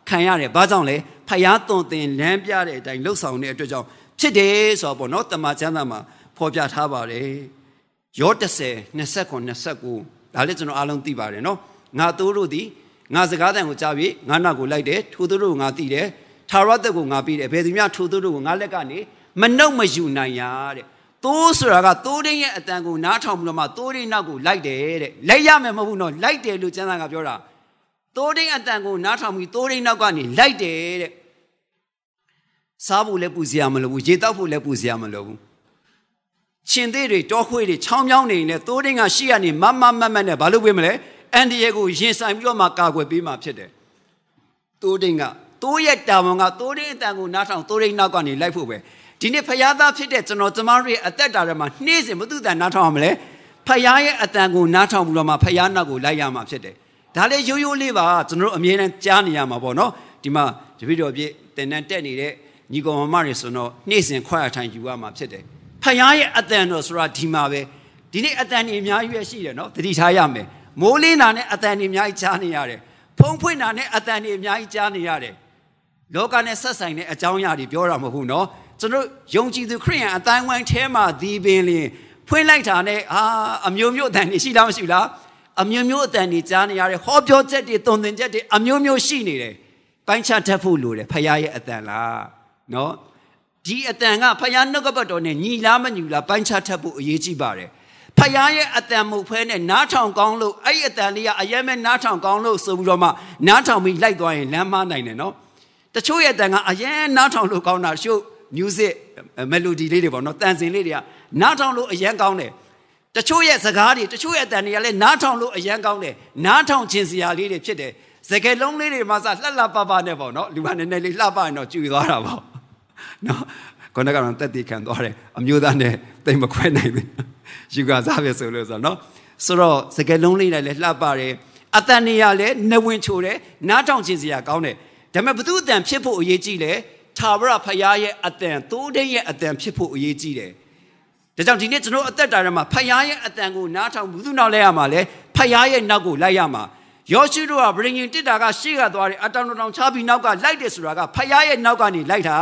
ခံရတယ်ဘာကြောင့်လဲဖယားသွန်သင်လမ်းပြတဲ့အတိုင်းလှုပ်ဆောင်တဲ့အတွက်ကြောင့်ဖြစ်တယ်ဆိုတော့ပေါ့နော်တမန်ကျမ်းစာမှာဖော်ပြထားပါတယ်ယော30 29 29 ဒါလည်းကျွန်တော်အားလုံးသိပါတယ်နော်ငါတို့တို့သည်ငါစကားတန်ကိုကြားပြီးငါနောက်ကိုလိုက်တယ်ထိုတို့တို့ငါသိတယ်ထာဝရသက်ကိုငါပြီးတယ်ဘယ်သူများထိုတို့တို့ကိုငါလက်ကနေမနှုတ်မယူနိုင်ရတဲ့တိုးဆိုတာကတိုးတင်းရဲ့အတန်ကိုနားထောင်ပြီးတော့မှတိုးတင်းနောက်ကိုလိုက်တယ်တဲ့လိုက်ရမယ်မဟုတ်ဘူးနော်လိုက်တယ်လို့ကျမ်းစာကပြောတာတိုးတင်းအတန်ကိုနားထောင်ပြီးတိုးတင်းနောက်ကနေလိုက်တယ်တဲ့စားဖို့လည်းပူစရာမလိုဘူးရေတောက်ဖို့လည်းပူစရာမလိုဘူး ရှင်သေးတွေတောခွေးတွေချောင်းချောင်းနေနေတိုးတင်းကရှိရနေမမမမနဲ့ဘာလို့ပြေးမလဲအန်ဒီရဲ့ကိုရင်ဆိုင်ပြီးတော့မှကာကွယ်ပေးမှဖြစ်တယ်တိုးတင်းကသိုးရဲ့တာဝန်ကသိုးရင်းအတန်ကိုနားထောင်သိုးရင်းနောက်ကနေလိုက်ဖို့ပဲဒီနေ့ဖယားသားဖြစ်တဲ့ကျွန်တော်ကျမတို့ရဲ့အသက်တာထဲမှာနှိမ့်စင်ဘုသူတန်နားထောင်ရမလဲဖယားရဲ့အတန်ကိုနားထောင်ပြီးတော့မှဖယားနောက်ကိုလိုက်ရမှာဖြစ်တယ်ဒါလည်းရိုးရိုးလေးပါကျွန်တော်တို့အမြဲတမ်းကြားနေရမှာပေါ့နော်ဒီမှာတပည့်တော်ပြည့်တင်တန်းတက်နေတဲ့ညီကောင်မမတွေဆိုတော့နှိမ့်စင်ခွာရထိုင်ယူရမှာဖြစ်တယ် ဖယားရဲ့အတန်တော်ဆိုတာဒီမှာပဲဒီနေ့အတန်ကြီးအများကြီးပဲရှိတယ်နော်သတိထားရမယ်မိုးလင်းတာနဲ့အတန်ကြီးအများကြီးကြားနေရတယ်ဖုံးဖွင့်တာနဲ့အတန်ကြီးအများကြီးကြားနေရတယ်လောကနဲ့ဆက်ဆိုင်တဲ့အကြောင်းအရာတွေပြောတာမဟုတ်ဘူးနော်ကျွန်တော်ယုံကြည်သူခရိယန်အတိုင်းဝိုင်းထဲမှာဒီပင်လင်ဖွင့်လိုက်တာနဲ့အာအမျိုးမျိုးအတန်တွေရှိလားမရှိလားအမျိုးမျိုးအတန်တွေကြားနေရတယ်ဟောပြောချက်တွေတုံသင်ချက်တွေအမျိုးမျိုးရှိနေတယ်ပိုင်းခြားတတ်ဖို့လိုတယ်ဖခင်ရဲ့အတန်လားနော် ဒီအတန်ကဖခင်နှုတ်ကပတ်တော်နဲ့ညီလားမညီလားပိုင်းခြားတတ်ဖို့အရေးကြီးပါတယ်ဖခင်ရဲ့အတန်မဟုတ်ဖဲနဲ့နားထောင်ကောင်းလို့အဲ့ဒီအတန်လေးကအရင်မဲ့နားထောင်ကောင်းလို့ဆိုပြီးတော့မှနားထောင်ပြီးလိုက်သွားရင်လမ်းမနိုင်တယ်နော်တချို့ရဲ့အတန်ကအရင်နားထောင်လို့ကောင်းတာတချို့ music melody လေးတွေပေါ့နော်တန်စင်လေးတွေကနားထောင်လို့အရင်ကောင်းတယ်တချို့ရဲ့စကားတွေတချို့ရဲ့အတန်တွေကလည်းနားထောင်လို့အရင်ကောင်းတယ်နားထောင်ခြင်းစရာလေးတွေဖြစ်တယ်စကယ်လုံးလေးတွေမှာစလှလှပပနဲ့ပေါ့နော်လူကနည်းနည်းလေးလှပရင်တော့ကျူသွားတာပေါ့ နော်ခေါင်းကတော့တက်တည်ခံသွားတယ်အမျိုးသားနဲ့တိတ်မခွဲနိုင်ဘူးယူကစားပဲဆိုလို့ဆိုတော့နော်ဆိုတော့စကယ်လုံးလေးတွေလည်းလှပတယ်အတန်နေရလည်းနှဝင်ချိုတယ်နားထောင်ခြင်းစရာကောင်းတယ်ဒါပေမဲ့ဘသူအတန်ဖြစ်ဖို့အရေးကြီးလဲထာဝရဖရားရဲ့အတန်သိုးတဲ့ရဲ့အတန်ဖြစ်ဖို့အရေးကြီးတယ်ဒါကြောင့်ဒီနေ့ကျွန်တော်အသက်တာထဲမှာဖရားရဲ့အတန်ကိုနားထောင်ဘူးသူနောက်လဲရမှာလဲဖရားရဲ့နောက်ကိုလိုက်ရမှာယောရှုတို့ကဗြိဉ္ဉ်တစ်တာကရှေ့ကသွားတယ်အတောင်တောင်ချပြီးနောက်ကလိုက်တယ်ဆိုတာကဖရားရဲ့နောက်ကနေလိုက်တာ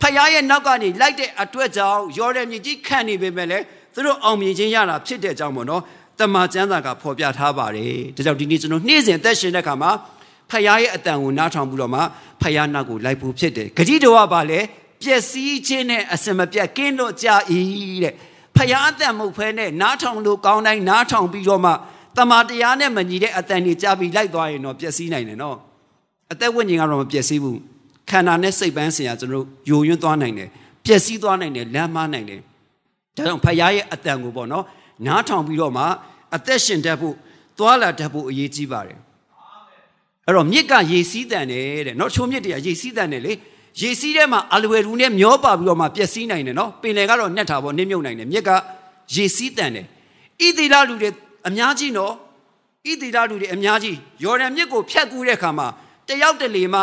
ဖရားရဲ့နောက်ကနေလိုက်တဲ့အတွက်ကြောင့်ယော်ဒန်မြစ်ကြီးခံနေပေမဲ့လည်းသူတို့အောင်မြင်ခြင်းရတာဖြစ်တဲ့ကြောင့်ပေါ့နော်တမန်ကျမ်းစာကဖော်ပြထားပါတယ်ဒါကြောင့်ဒီနေ့ကျွန်တော်နေ့စဉ်သက်ရှင်တဲ့အခါမှာဖခင်ရဲ့အတန်ကိုနားထောင်ပြီးတော့မှဖခင်နောက်ကိုလိုက်ဖို့ဖြစ်တယ်ဂတိတော်ကပါလေပျက်စီးခြင်းနဲ့အစင်မပြတ်ကင်းတော့ကြ၏တဲ့ဖခင်အတန်မဟုတ်ဖဲနဲ့နားထောင်လို့ကောင်းတိုင်းနားထောင်ပြီးတော့မှတမန်တရားနဲ့မညီတဲ့အတန်တွေကြားပြီးလိုက်သွားရင်တော့ပျက်စီးနိုင်တယ်နော်အသက်ဝိညာဉ်ကတော့မပျက်စီးဘူး ခန္ဓာနဲ့စိတ်ပန်းစင်ရကျွန်တော်ယိုယွင်းသွားနိုင်တယ်ပျက်စီးသွားနိုင်တယ်လမ်းမနိုင်တယ်ဒါကြောင့်ဖခင်ရဲ့အတန်ကိုပေါ့နော်နားထောင်ပြီးတော့မှအသက်ရှင်တတ်ဖို့သွားလာတတ်ဖို့အရေးကြီးပါတယ်အဲ့တော့မြစ်ကရေစီးတန်တယ်တဲ့နော်ချိုးမြစ်တွေကရေစီးတန်တယ်လေရေစီးထဲမှာအလွယ်တူနဲ့မျောပါပြီးတော့မှပျက်စီးနိုင်တယ်နော်ပင်လယ်ကတော့နှက်တာပေါ့နစ်မြုပ်နိုင်တယ်မြစ်ကရေစီးတန်တယ်ဣသီလလူတွေအများကြီးနော်ဣသီလလူတွေအများကြီးယော်ဒန်မြစ်ကိုဖြတ်ကူးတဲ့အခါမှာတယောက်တလေမှ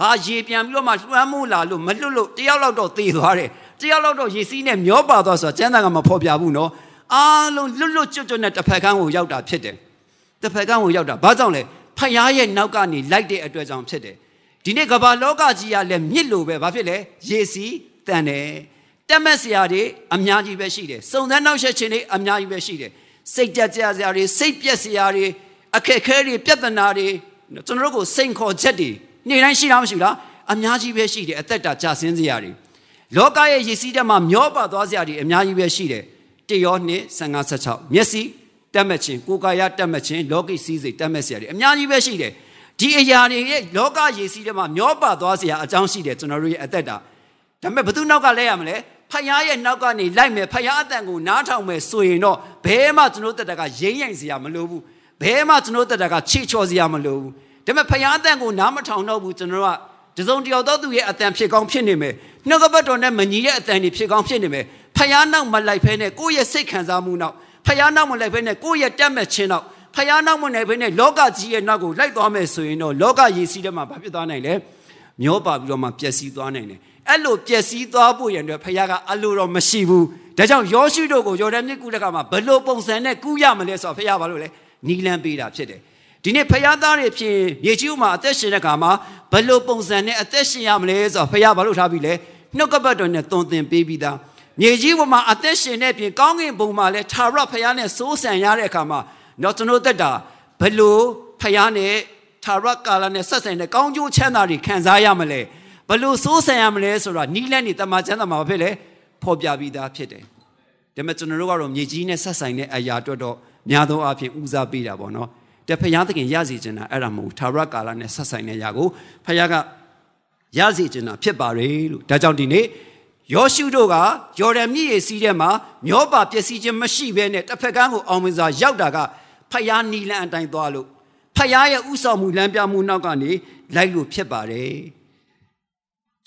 ဟာရေပြန်ပြီးတော့မှလွှမ်းမိုးလာလို့မလွတ်လို့တယောက်လောက်တော့သေသွားတယ်တယောက်လောက်တော့ရေစီးနဲ့မျောပါသွားဆိုတော့ကျမ်းစာကမဖော်ပြဘူးနော်အားလုံးလွတ်လွတ်ကျွတ်ကျွတ်နဲ့တစ်ဖက်ကန်းကိုရောက်တာဖြစ်တယ်တစ်ဖက်ကန်းကိုရောက်တာဘာကြောင့်လဲဖယားရဲ့နောက်ကနေလိုက်တဲ့အတွက်ကြောင့်ဖြစ်တယ်ဒီနေ့ကမ္ဘာလောကကြီးကလည်းမြစ်လိုပဲဘာဖြစ်လဲရေစီးတန်တယ်တက်မက်စရာတွေအများကြီးပဲရှိတယ်စုံစမ်းနောက်ဆက်ခြင်းတွေအများကြီးပဲရှိတယ်စိတ်တက်ကြစရာတွေစိတ်ပြက်စရာတွေအခက်ခဲတွေပြဿနာတွေကျွန်တော်တို့ကိုစိန်ခေါ်ချက်တွေ နေ့တိုင်းရှိလားမရှိလားအများကြီးပဲရှိတယ်အသက်တာကြာဆင်းစရာတွေလောကရဲ့ရည်စည်းတဲ့မှာမျောပါသွားစရာတွေအများကြီးပဲရှိတယ်တရောနှစ်55 16မျက်စိတက်မဲ့ခြင်းကိုယ်ကာယတက်မဲ့ခြင်းလောကိစည်းစိတ်တက်မဲ့စရာတွေအများကြီးပဲရှိတယ်ဒီအရာတွေရဲ့လောကရည်စည်းတဲ့မှာမျောပါသွားစရာအကြောင်းရှိတယ်ကျွန်တော်တို့ရဲ့အသက်တာဒါပေမဲ့ဘသူနောက်ကလဲရမလဲဖယားရဲ့နောက်ကနေလိုက်မယ်ဖယားအတန်ကိုနားထောင်မယ်ဆိုရင်တော့ဘဲမှကျွန်တော်တက်တာကရိမ့်ရိုင်စရာမလိုဘူးဘဲမှကျွန်တော်တက်တာကချေချော်စရာမလိုဘူး ဒါပေမဲ့ဖယားအတန်ကိုနားမထောင်တော့ဘူးကျွန်တော်ကတစုံတယောက်တော့သူရဲ့အတန်ဖြစ်ကောင်းဖြစ်နေမယ်နှုတ်ကပတ်တော်နဲ့မညီတဲ့အတန်တွေဖြစ်ကောင်းဖြစ်နေမယ်ဖယားနောက်မလိုက်ဖဲနဲ့ကိုယ့်ရဲ့စိတ်ခံစားမှုနောက်ဖယားနောက်မလိုက်ဖဲနဲ့ကိုယ့်ရဲ့တက်မဲ့ခြင်းနောက်ဖယားနောက်မလိုက်ဖဲနဲ့လောကကြီးရဲ့နောက်ကိုလိုက်သွားမယ်ဆိုရင်တော့လောကရည်စည်းတဲ့မှာဘာဖြစ်သွားနိုင်လဲမျောပါပြီးတော့မှပျက်စီးသွားနိုင်တယ်အဲ့လိုပျက်စီးသွားဖို့ရန်အတွက်ဖခင်ကအလိုတော်မရှိဘူးဒါကြောင့်ယောရှုတို့ကိုယော်ဒန်မြစ်ကူးတဲ့ခါမှာဘလို့ပုံစံနဲ့ကူးရမလဲဆိုတော့ဖခင်ဘာလို့လဲနီလန်းပေးတာဖြစ်တယ် ဒီနေ့ဖခင်သားတွေဖြစ်မြေကြီးဥမှာအသက်ရှင်တဲ့ခါမှာဘလို့ပုံစံနဲ့အသက်ရှင်ရမလဲဆိုတော့ဖခင်ဘာလို့ထားပြီလဲနှုတ်ကပတ်တော်နဲ့တုံသင်ပေးပြီးသားမြေကြီးပေါ်မှာအသက်ရှင်တဲ့ပြင်ကောင်းကင်ဘုံမှာလဲသာရဖခင်နဲ့စိုးစံရတဲ့အခါမှာတော့ကျွန်တော်တက်တာဘလို့ဖခင်နဲ့သာရကာလနဲ့ဆက်ဆိုင်တဲ့ကောင်းကျိုးချမ်းသာတွေခံစားရမလဲဘလို့စိုးဆန်ရမလဲဆိုတော့နီးလန်းနေတမန်ကျမ်းစာမှာဘာဖြစ်လဲဖော်ပြပြီးသားဖြစ်တယ်ဒါပေမဲ့ကျွန်တော်တို့ကတော့မြေကြီးနဲ့ဆက်ဆိုင်တဲ့အရာအတွက်တော့များသောအားဖြင့်ဦးစားပေးတာပေါ့နော် တဖယားသခင်ရစီချင်တာအဲ့ဒါမဟုတ်သာရကာလနဲ့ဆက်ဆိုင်တဲ့အရာကိုဖယားကရစီချင်တာဖြစ်ပါလေလို့ဒါကြောင့်ဒီနေ့ယောရှုတို့ကယော်ဒန်မြစ်ရေစီးထဲမှာမျောပါပျက်စီးခြင်းမရှိဘဲနဲ့တစ်ဖက်ကန်းကိုအောင်မြင်စွာရောက်တာကဖယားနီလန်အတိုင်းသွားလို့ဖယားရဲ့ဥဆောင်မှုလမ်းပြမှုနောက်ကနေလိုက်လို့ဖြစ်ပါတယ်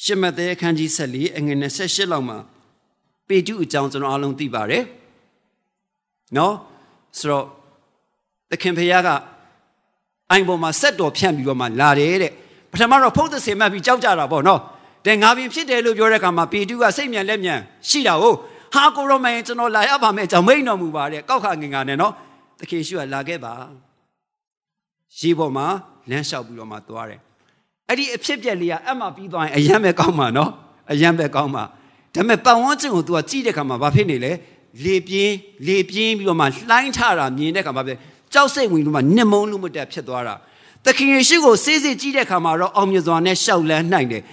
ရှမသက်အခန်းကြီး14အငယ်28လောက်မှာပေတုအကြောင်းကျွန်တော်အားလုံးသိပါတယ်နော်ဆိုတော့ သခင်ဖခင်ကအိုင်ပေါ်မှာဆက်တော်ဖြန့်ပြီးတော့မှလာတယ်တဲ့ပထမတော့ဖုတ်သစေမှတ်ပြီးကြောက်ကြတာပေါ့နော်တဲ့ငါပင်ဖြစ်တယ်လို့ပြောတဲ့အခါမှာပေတုကစိတ်မြန်လက်မြန်ရှိတာဟုတ်ဟာကိုရောမင်းကျွန်တော်လာရပါမယ်ကြောင့်မိန်တော်မူပါတဲ့ကောက်ခငင်ငါနဲ့နော်သခင်ရှုကလာခဲ့ပါရေပေါ်မှာလမ်းလျှောက်ပြီးတော့မှသွားတယ်အဲ့ဒီအဖြစ်ပြက်လေးကအမှပြီးသွားရင်အယမ်းပဲကောင်းမှာနော်အယမ်းပဲကောင်းမှာဒါပေမဲ့ပတ်ဝန်းကျင်ကို तू ကကြည့်တဲ့အခါမှာဘာဖြစ်နေလဲလေပြင်းလေပြင်းပြီးတော့မှလှိုင်းထတာမြင်တဲ့အခါမှာပဲ ကြောက်စိတ်ဝင်လို့မှနစ်မုံလို့မတက်ဖြစ်သွားတာသခင်ယေရှုကိုစေးစေးကြည့်တဲ့အခါမှာတော့အောင်မြင်စွာနဲ့ရှောက်လန်းနိုင်တယ်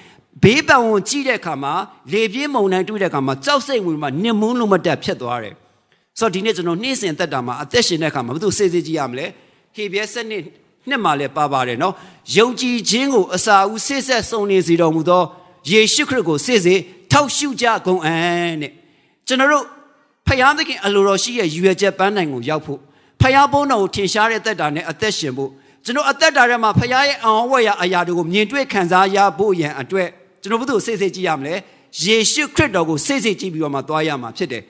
ဘေးပတ်ဝန်းကြည့်တဲ့အခါမှာလေပြင်းမုန်တိုင်းတွေ့တဲ့အခါမှာကြောက်စိတ်ဝင်မှနစ်မုံလို့မတက်ဖြစ်သွားတယ်ဆိုတော့ဒီနေ့ကျွန်တော်နှင်းစင်သက်တာမှာအသက်ရှင်တဲ့အခါမှာဘယ်သူစေးစေးကြည့်ရမလဲဟေဘရဲစနစ်နှစ်မှာလည်းပါပါတယ်နော်ယုံကြည်ခြင်းကိုအစာဦးစစ်ဆက်စုံနေစီတော်မူသောယေရှုခရစ်ကိုစစ်စေထောက်ရှုကြကုန်အံ့တဲ့ကျွန်တော်တို့ဖယားသခင်အလိုတော်ရှိရဲ့ရွယ်ချက်ပန်းနိုင်ကိုရောက်ဖို့ ဖယားဘုန်းတော်ကိုထင်ရှားတဲ့သက်တာနဲ့အသက်ရှင်ဖို့ကျွန်တော်အသက်တာထဲမှာဖယားရဲ့အောင်ဝဲရအရာတွေကိုမြင်တွေ့ခံစားရဖို့ရန်အတွက်ကျွန်တော်ဘုသူ့စိတ်စိတ်ကြည့်ရမလဲယေရှုခရစ်တော်ကိုစိတ်စိတ်ကြည့်ပြီးတော့မှသွားရမှာဖြစ်တယ်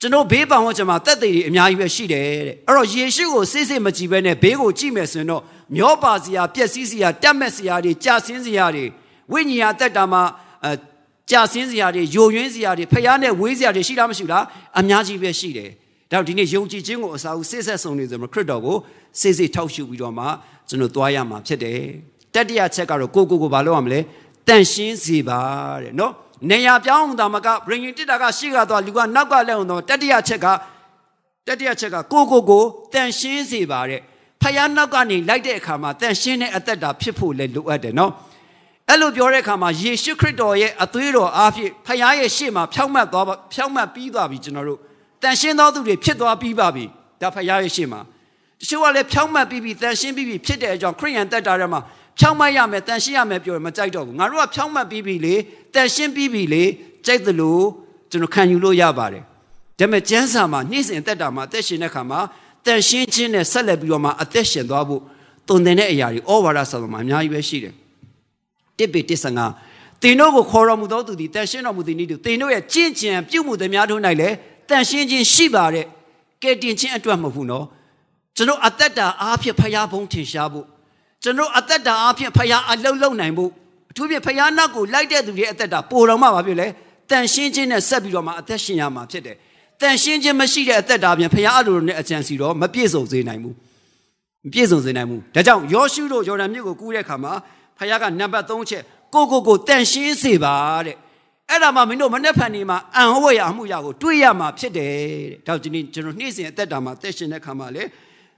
ကျွန်တော်ဘေးပန်ဝန်းကျင်မှာတက်သေးတွေအများကြီးပဲရှိတယ်တဲ့အဲ့တော့ယေရှုကိုစိတ်စိတ်မကြည့်ဘဲနဲ့ဘေးကိုကြည့်မယ်ဆိုရင်တော့မျောပါစရာပျက်စီးစရာတတ်မဲ့စရာတွေကြာဆင်းစရာတွေဝိညာဉ်တက်တာမှာအဲကြာဆင်းစရာတွေယိုယွင်းစရာတွေဖျားနဲ့ဝေးစရာတွေရှိလားမရှိလားအများကြီးပဲရှိတယ် ဒါတော့ဒီနေ့ယုံကြည်ခြင်းကိုအစာဦးစိတ်ဆက်ဆုံးနေဆိုမှခရစ်တော်ကိုစိတ်စိတ်ထောက်ရှုပြီးတော့မှကျွန်တော်သွားရမှာဖြစ်တယ်တတိယချက်ကတော့ကိုကိုကိုဘာလုပ်ရမလဲတန်ရှင်းစေပါတဲ့နော်နေရပြောင်းတာမကဘရင်တစ်တာကရှေ့ကသွားလူကနောက်ကလဲအောင်တော့တတိယချက်ကတတိယချက်ကကိုကိုကိုတန်ရှင်းစေပါတဲ့ဖယားနောက်ကနေလိုက်တဲ့အခါမှာတန်ရှင်းတဲ့အသက်တာဖြစ်ဖို့လည်းလိုအပ်တယ်နော်အဲ့လိုပြောတဲ့အခါမှာယေရှုခရစ်တော်ရဲ့အသွေးတော်အားဖြင့်ဖယားရဲ့ရှေ့မှာဖြောင့်မတ်သွားဖြောင့်မတ်ပြီးသွားပြီကျွန်တော်တို့ တန်ရှင်းသောသူတွေဖြစ်သွားပြီးပါပြီဒါဖယားရဲ့ရှေ့မှာတချို့ကလည်းဖြောင့်မတ်ပြီးပြီတန်ရှင်းပြီးပြီဖြစ်တဲ့အကြောင်းခရိယန်တက်တာထဲမှာဖြောင့်မတ်ရမယ်တန်ရှင်းရမယ်ပြောရင်မကြိုက်တော့ဘူးငါတို့ကဖြောင့်မတ်ပြီးပြီလေတန်ရှင်းပြီးပြီလေကြိုက်သလိုကျွန်တော်ခံယူလို့ရပါတယ်ဒါပေမဲ့ကျမ်းစာမှာနေ့စဉ်တက်တာမှာအသက်ရှင်တဲ့ခါမှာတန်ရှင်းခြင်းနဲ့ဆက်လက်ပြီးတော့မှအသက်ရှင်သွားဖို့တုံတင်တဲ့အရာတွေဩဝါဒဆောင်မှာအများကြီးပဲရှိတယ်တစ်ပေတစ်ဆန်ကသင်တို့ကိုခေါ်တော်မူသောသူသည်တန်ရှင်းတော်မူသည်နည်းတူသင်တို့ရဲ့ကြင့်ကြံပြုမှုသည်များတို့၌လည်း တန်ရှင်းခြင်းရှိပါတဲ့ကဲတင်ခြင်းအတွက်မဟုတ်ဘူးနော်ကျွန်တော်အသက်တာအားဖြင့်ဖျားဘုံထင်ရှားဖို့ကျွန်တော်အသက်တာအားဖြင့်ဖျားအလုံးလုံးနိုင်ဖို့အထူးဖြင့်ဖျားနောက်ကိုလိုက်တဲ့သူတွေအသက်တာပိုတော်မှပါဖြစ်လေတန်ရှင်းခြင်းနဲ့ဆက်ပြီးတော့မှအသက်ရှင်ရမှာဖြစ်တယ်တန်ရှင်းခြင်းမရှိတဲ့အသက်တာပြင်ဖျားအလိုနဲ့အကြံစီတော့မပြည့်စုံစေနိုင်ဘူးမပြည့်စုံစေနိုင်ဘူးဒါကြောင့်ယောရှုတို့ယော်ဒန်မြစ်ကိုကူးတဲ့အခါမှာဖျားကနံပါတ်3ချက်ကိုကိုကိုတန်ရှင်းစေပါတဲ့ အဲ့ဒါမှမင်းတို့မနှက်ဖန်နေမှာအံဟောရအမှုရကိုတွေးရမှာဖြစ်တယ်တဲ့ဒါကြောင့်ဒီနေ့ကျွန်တော်နေ့စဉ်အသက်တာမှာသက်ရှင်တဲ့ခါမှာလေ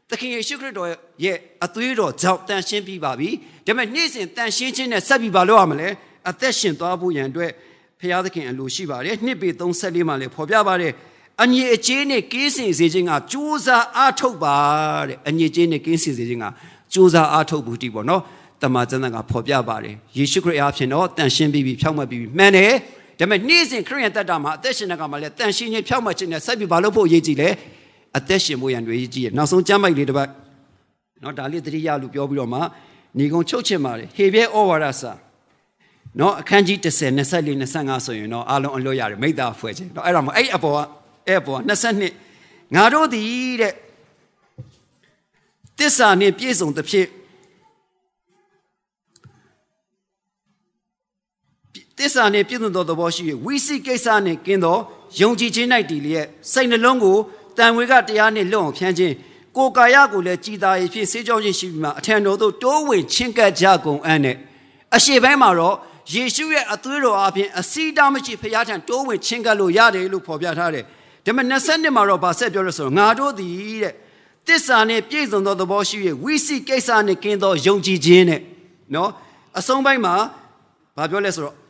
သခင်ယေရှုခရစ်တော်ရဲ့အသွေးတော်ကြောင့်တန်ရှင်းပြီးပါပြီဒါပေမဲ့နေ့စဉ်တန်ရှင်းခြင်းနဲ့ဆက်ပြီးပါလို့ရမလဲအသက်ရှင်သွားဖို့ရန်အတွက်ဖျားသခင်အလိုရှိပါတယ်နှစ်ပေ34မှာလည်းဖော်ပြပါတယ်အညီအကျေးနဲ့ကင်းစင်စေခြင်းကကြိုးစားအားထုတ်ပါတဲ့အညီအကျေးနဲ့ကင်းစင်စေခြင်းကကြိုးစားအားထုတ်ဖို့တည်ပေါ့နော်တမန်ကျမ်းစာကဖော်ပြပါတယ်ယေရှုခရစ်အားဖြင့်တော့တန်ရှင်းပြီးပြီဖြောင့်မတ်ပြီးပြီမှန်တယ် ဒါပေမဲ့နေ့စဉ်ခရစ်ယာန်တက်တာမှာအသက်ရှင်တဲ့ကမှာလည်းတန်ရှင်းခြင်းဖြောင့်မတ်ခြင်းနဲ့ဆက်ပြီးဘာလို့ဖို့အရေးကြီးလဲအသက်ရှင်ဖို့ရန်တွေအရေးကြီးရနောက်ဆုံးကျမ်းပိုက်လေးတစ်ပတ်နော်ဒါလေးသတိရလို့ပြောပြီးတော့မှညီကုံချုပ်ချင်ပါတယ်ဟေဘဲဩဝါဒစာနော်အခန်းကြီး30 24 25ဆိုရင်တော့အားလုံးအလွတ်ရတယ်မိတ္တာဖွဲ့ခြင်းနော်အဲ့ဒါမှအဲ့အပေါ်ကအဲ့အပေါ်က22ငါတို့သည်တဲ့တစ္ဆာနှင့်ပြည့်စုံသဖြင့် တစ္ဆာနှင့်ပြည့်စုံသောသဘောရှိ၍ဝိစီကိစ္စနှင့်ကင်းသောယုံကြည်ခြင်း၌တည်လျက်စိတ်နှလုံးကိုတန်ဝေကတရားနှင့်လွတ်အောင်ဖြန်းခြင်းကိုယ်ကာယကိုလည်းကြည်သာရဖြစ်စေကြောခြင်းရှိပြီးမှအထံတော်သို့တိုးဝင်ချင်းကပ်ကြကုန်အံ့နဲ့အရှိပိုင်းမှာတော့ယေရှုရဲ့အသွေးတော်အပြင်အစီးတားမရှိဖခင်ထံတိုးဝင်ချင်းကပ်လို့ရတယ်လို့ဖော်ပြထားတယ်။ဒါပေမဲ့20နှစ်မှာတော့ဗာဆက်ပြောလို့ဆိုတော့ငါတို့သည်တဲ့တစ္ဆာနဲ့ပြည့်စုံသောသဘောရှိ၍ဝိစီကိစ္စနဲ့ကင်းသောယုံကြည်ခြင်းနဲ့နော်အဆုံးပိုင်းမှာဗာပြောလဲဆိုတော့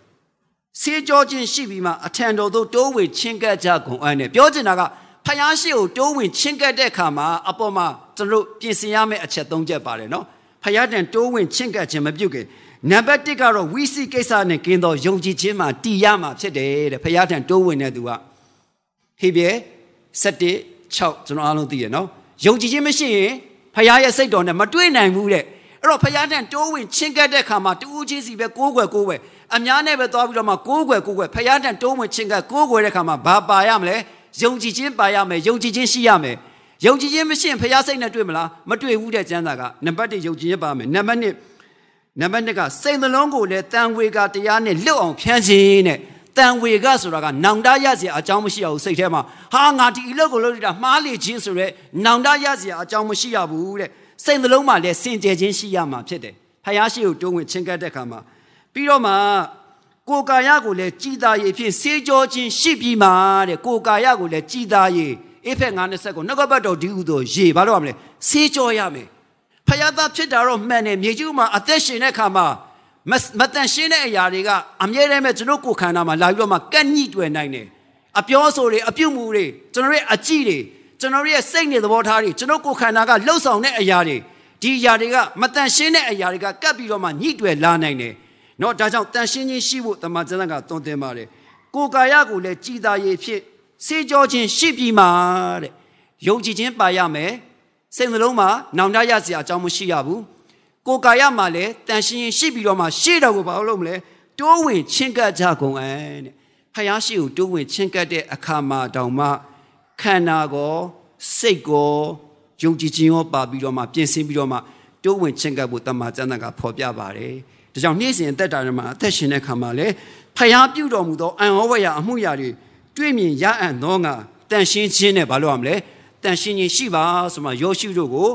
စေကြောခြင်းရှိပြီးမှအထံတော်သို့တိုးဝင်ချင်းကပ်ကြကုန်အံ့နဲ့ပြောချင်တာကဖယားရှိကိုတိုးဝင်ချင်းကပ်တဲ့အခါမှာအပေါ်မှာကျွန်တော်တို့ပြင်ဆင်ရမယ့်အချက်၃ချက်ပါတယ်နော်ဖယားတန်တိုးဝင်ချင်းကပ်ခြင်းမပြုတ်ခင်နံပါတ်1ကတော့ဝီစီကိစ္စနဲ့ကင်းသောယုံကြည်ခြင်းမှာတည်ရမှာဖြစ်တယ်တဲ့ဖယားတန်တိုးဝင်တဲ့သူကဟေဘဲ7 6ကျွန်တော်အားလုံးသိရနော်ယုံကြည်ခြင်းမရှိရင်ဖယားရဲ့စိတ်တော်နဲ့မတွေ့နိုင်ဘူးတဲ့ အဲ့တော့ဖယားတန်တိုးဝင်ချင်းကပ်တဲ့ခါမှာတူးချင်းစီပဲကိုးကွယ်ကိုးကွယ်အများနဲ့ပဲသွားပြီးတော့မှကိုးကွယ်ကိုးကွယ်ဖယားတန်တိုးဝင်ချင်းကပ်ကိုးကွယ်တဲ့ခါမှာဘာပါရမလဲယုံကြည်ခြင်းပါရမယ်ယုံကြည်ခြင်းရှိရမယ်ယုံကြည်ခြင်းမရှိရင်ဖယားစိတ်နဲ့တွေ့မလားမတွေ့ဘူးတဲ့ကျမ်းစာကနံပါတ်1ယုံကြည်ခြင်းပါမယ်နံပါတ်2နံပါတ်2ကစိတ်နှလုံးကိုလည်းတန်ဝေကတရားနဲ့လွတ်အောင်ဖြန်းခြင်းနဲ့တန်ဝေကဆိုတာကနောင်တရစရာအကြောင်းမရှိရဘူးစိတ်ထဲမှာဟာငါဒီအလုပ်ကိုလုပ်နေတာမှားလေခြင်းဆိုရဲနောင်တရစရာအကြောင်းမရှိရဘူးတဲ့ စိတ်နှလုံးမှာလည်းစင်ကြယ်ခြင်းရှိရမှာဖြစ်တယ်ဖယားရှိကိုတိုးဝင်ချင်းကပ်တဲ့ခါမှာပြီးတော့မှကိုယ်ကာယကိုလည်းကြည်သာရည်ဖြင့်စေကြောခြင်းရှိပြီးမှတဲ့ကိုယ်ကာယကိုလည်းကြည်သာရည်အေဖက်90ကိုနှုတ်ကပတ်တော်ဒီဥသောရေဘာလို့ရမလဲစေကြောရမယ်ဖယားသားဖြစ်တာတော့မှန်တယ်မြေကြီးမှာအသက်ရှင်တဲ့ခါမှာမမတန်ရှင်းတဲ့အရာတွေကအမြဲတမ်းပဲကျွန်တော်ကိုယ်ခန္ဓာမှာလာပြီးတော့မှကန့်ညှိတွေ့နိုင်တယ်အပြောဆိုတွေအပြုတ်မှုတွေကျွန်တော်ရဲ့အကြည့်တွေ ကျွန်တော်ရဲ့စိတ်နေသဘောထားတွေကျွန်တော်ကိုယ်ခန္ဓာကလှုပ်ဆောင်တဲ့အရာတွေဒီအရာတွေကမတန်ရှင်းတဲ့အရာတွေကကပ်ပြီးတော့မှညှိတွေ့လာနိုင်တယ်เนาะဒါကြောင့်တန်ရှင်းခြင်းရှိဖို့တမန်ကျမ်းကတွန်းတင်ပါတယ်ကိုယ်ကာယကိုလည်းကြည်သာရည်ဖြစ်စေကြောခြင်းရှိပြီးမှတဲ့ယုံကြည်ခြင်းပါရမယ်စိတ်နှလုံးမှာနောင်တရစရာအကြောင်းမရှိရဘူးကိုယ်ကာယမှာလည်းတန်ရှင်းရင်ရှိပြီးတော့မှရှေ့တော်ကိုဘာလို့မလဲတိုးဝင်ချင်းကပ်ကြကုန်အံ့တဲ့ဖယားရှိကိုတိုးဝင်ချင်းကပ်တဲ့အခါမှာတောင်မှ ခန္ဓာကိုစိတ်ကိုယုံကြည်ခြင်းရောပါပြီးတော့မှပြင်ဆင်ပြီးတော့မှတိုးဝင်ချင်းကပ်ဖို့တမန်ကျမ်းကဖော်ပြပါတယ်ဒါကြောင့်နေ့စဉ်အသက်တာတွေမှာအသက်ရှင်တဲ့ခါမှာလည်းဖယားပြုတော်မူသောအံ့ဩဝရအမှုရာတွေတွေ့မြင်ရအံ့သောငါတန်ရှင်းခြင်းနဲ့ဘာလို့ရမလဲတန်ရှင်းခြင်းရှိပါဆိုမှယောရှုတို့ကို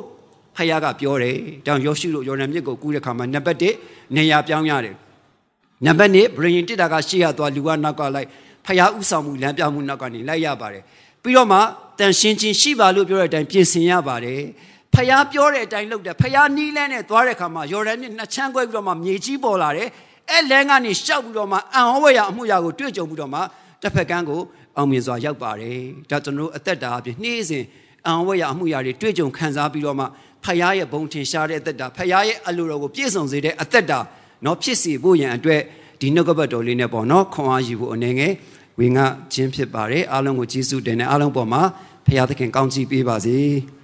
ဖယားကပြောတယ်။တောင်ယောရှုတို့ယော်ဒန်မြစ်ကိုကူးတဲ့ခါမှာနံပါတ်1နေရာပြောင်းရတယ်။နံပါတ်2ဗရင်တစ်တာကရှေ့ရသွားလူကနောက်ကလိုက်ဖယားဥဆောင်မှုလမ်းပြမှုနောက်ကနေလိုက်ရပါတယ်။ ပြီးတော့မှတန်ရှင်းခြင်းရှိပါလို့ပြောတဲ့အတိုင်းပြင်ဆင်ရပါတယ်။ဖယားပြောတဲ့အတိုင်းလုပ်တယ်။ဖယားနီးလန်းနဲ့သွားတဲ့ခါမှာယော်ဒန်မြစ်နှစ်ချမ်းခွဲပြီးတော့မှမြေကြီးပေါ်လာတယ်။အဲလန်းကနေရှောက်ပြီးတော့မှအံဟောဝရအမှုရာကိုတွေ့ကြုံပြီးတော့မှတစ်ဖက်ကန်းကိုအောင်မြင်စွာရောက်ပါတယ်။ဒါကျွန်တော်တို့အသက်တာအပြင်နှေးစဉ်အံဝဲရအမှုရာတွေတွေ့ကြုံခံစားပြီးတော့မှဖယားရဲ့ဘုံထင်ရှားတဲ့အသက်တာဖယားရဲ့အလိုတော်ကိုပြည့်စုံစေတဲ့အသက်တာเนาะဖြစ်စီဖို့ရန်အတွက်ဒီနှုတ်ကပတ်တော်လေးနဲ့ပေါ့เนาะခွန်အားယူဖို့အနေငယ် ဝင်ငါခြင်းဖြစ်ပါတယ်အားလုံးကိုကျေးဇူးတင်တယ်အားလုံးပေါ်မှာဖယားသခင်ကောင်းချီးပေးပါစေ။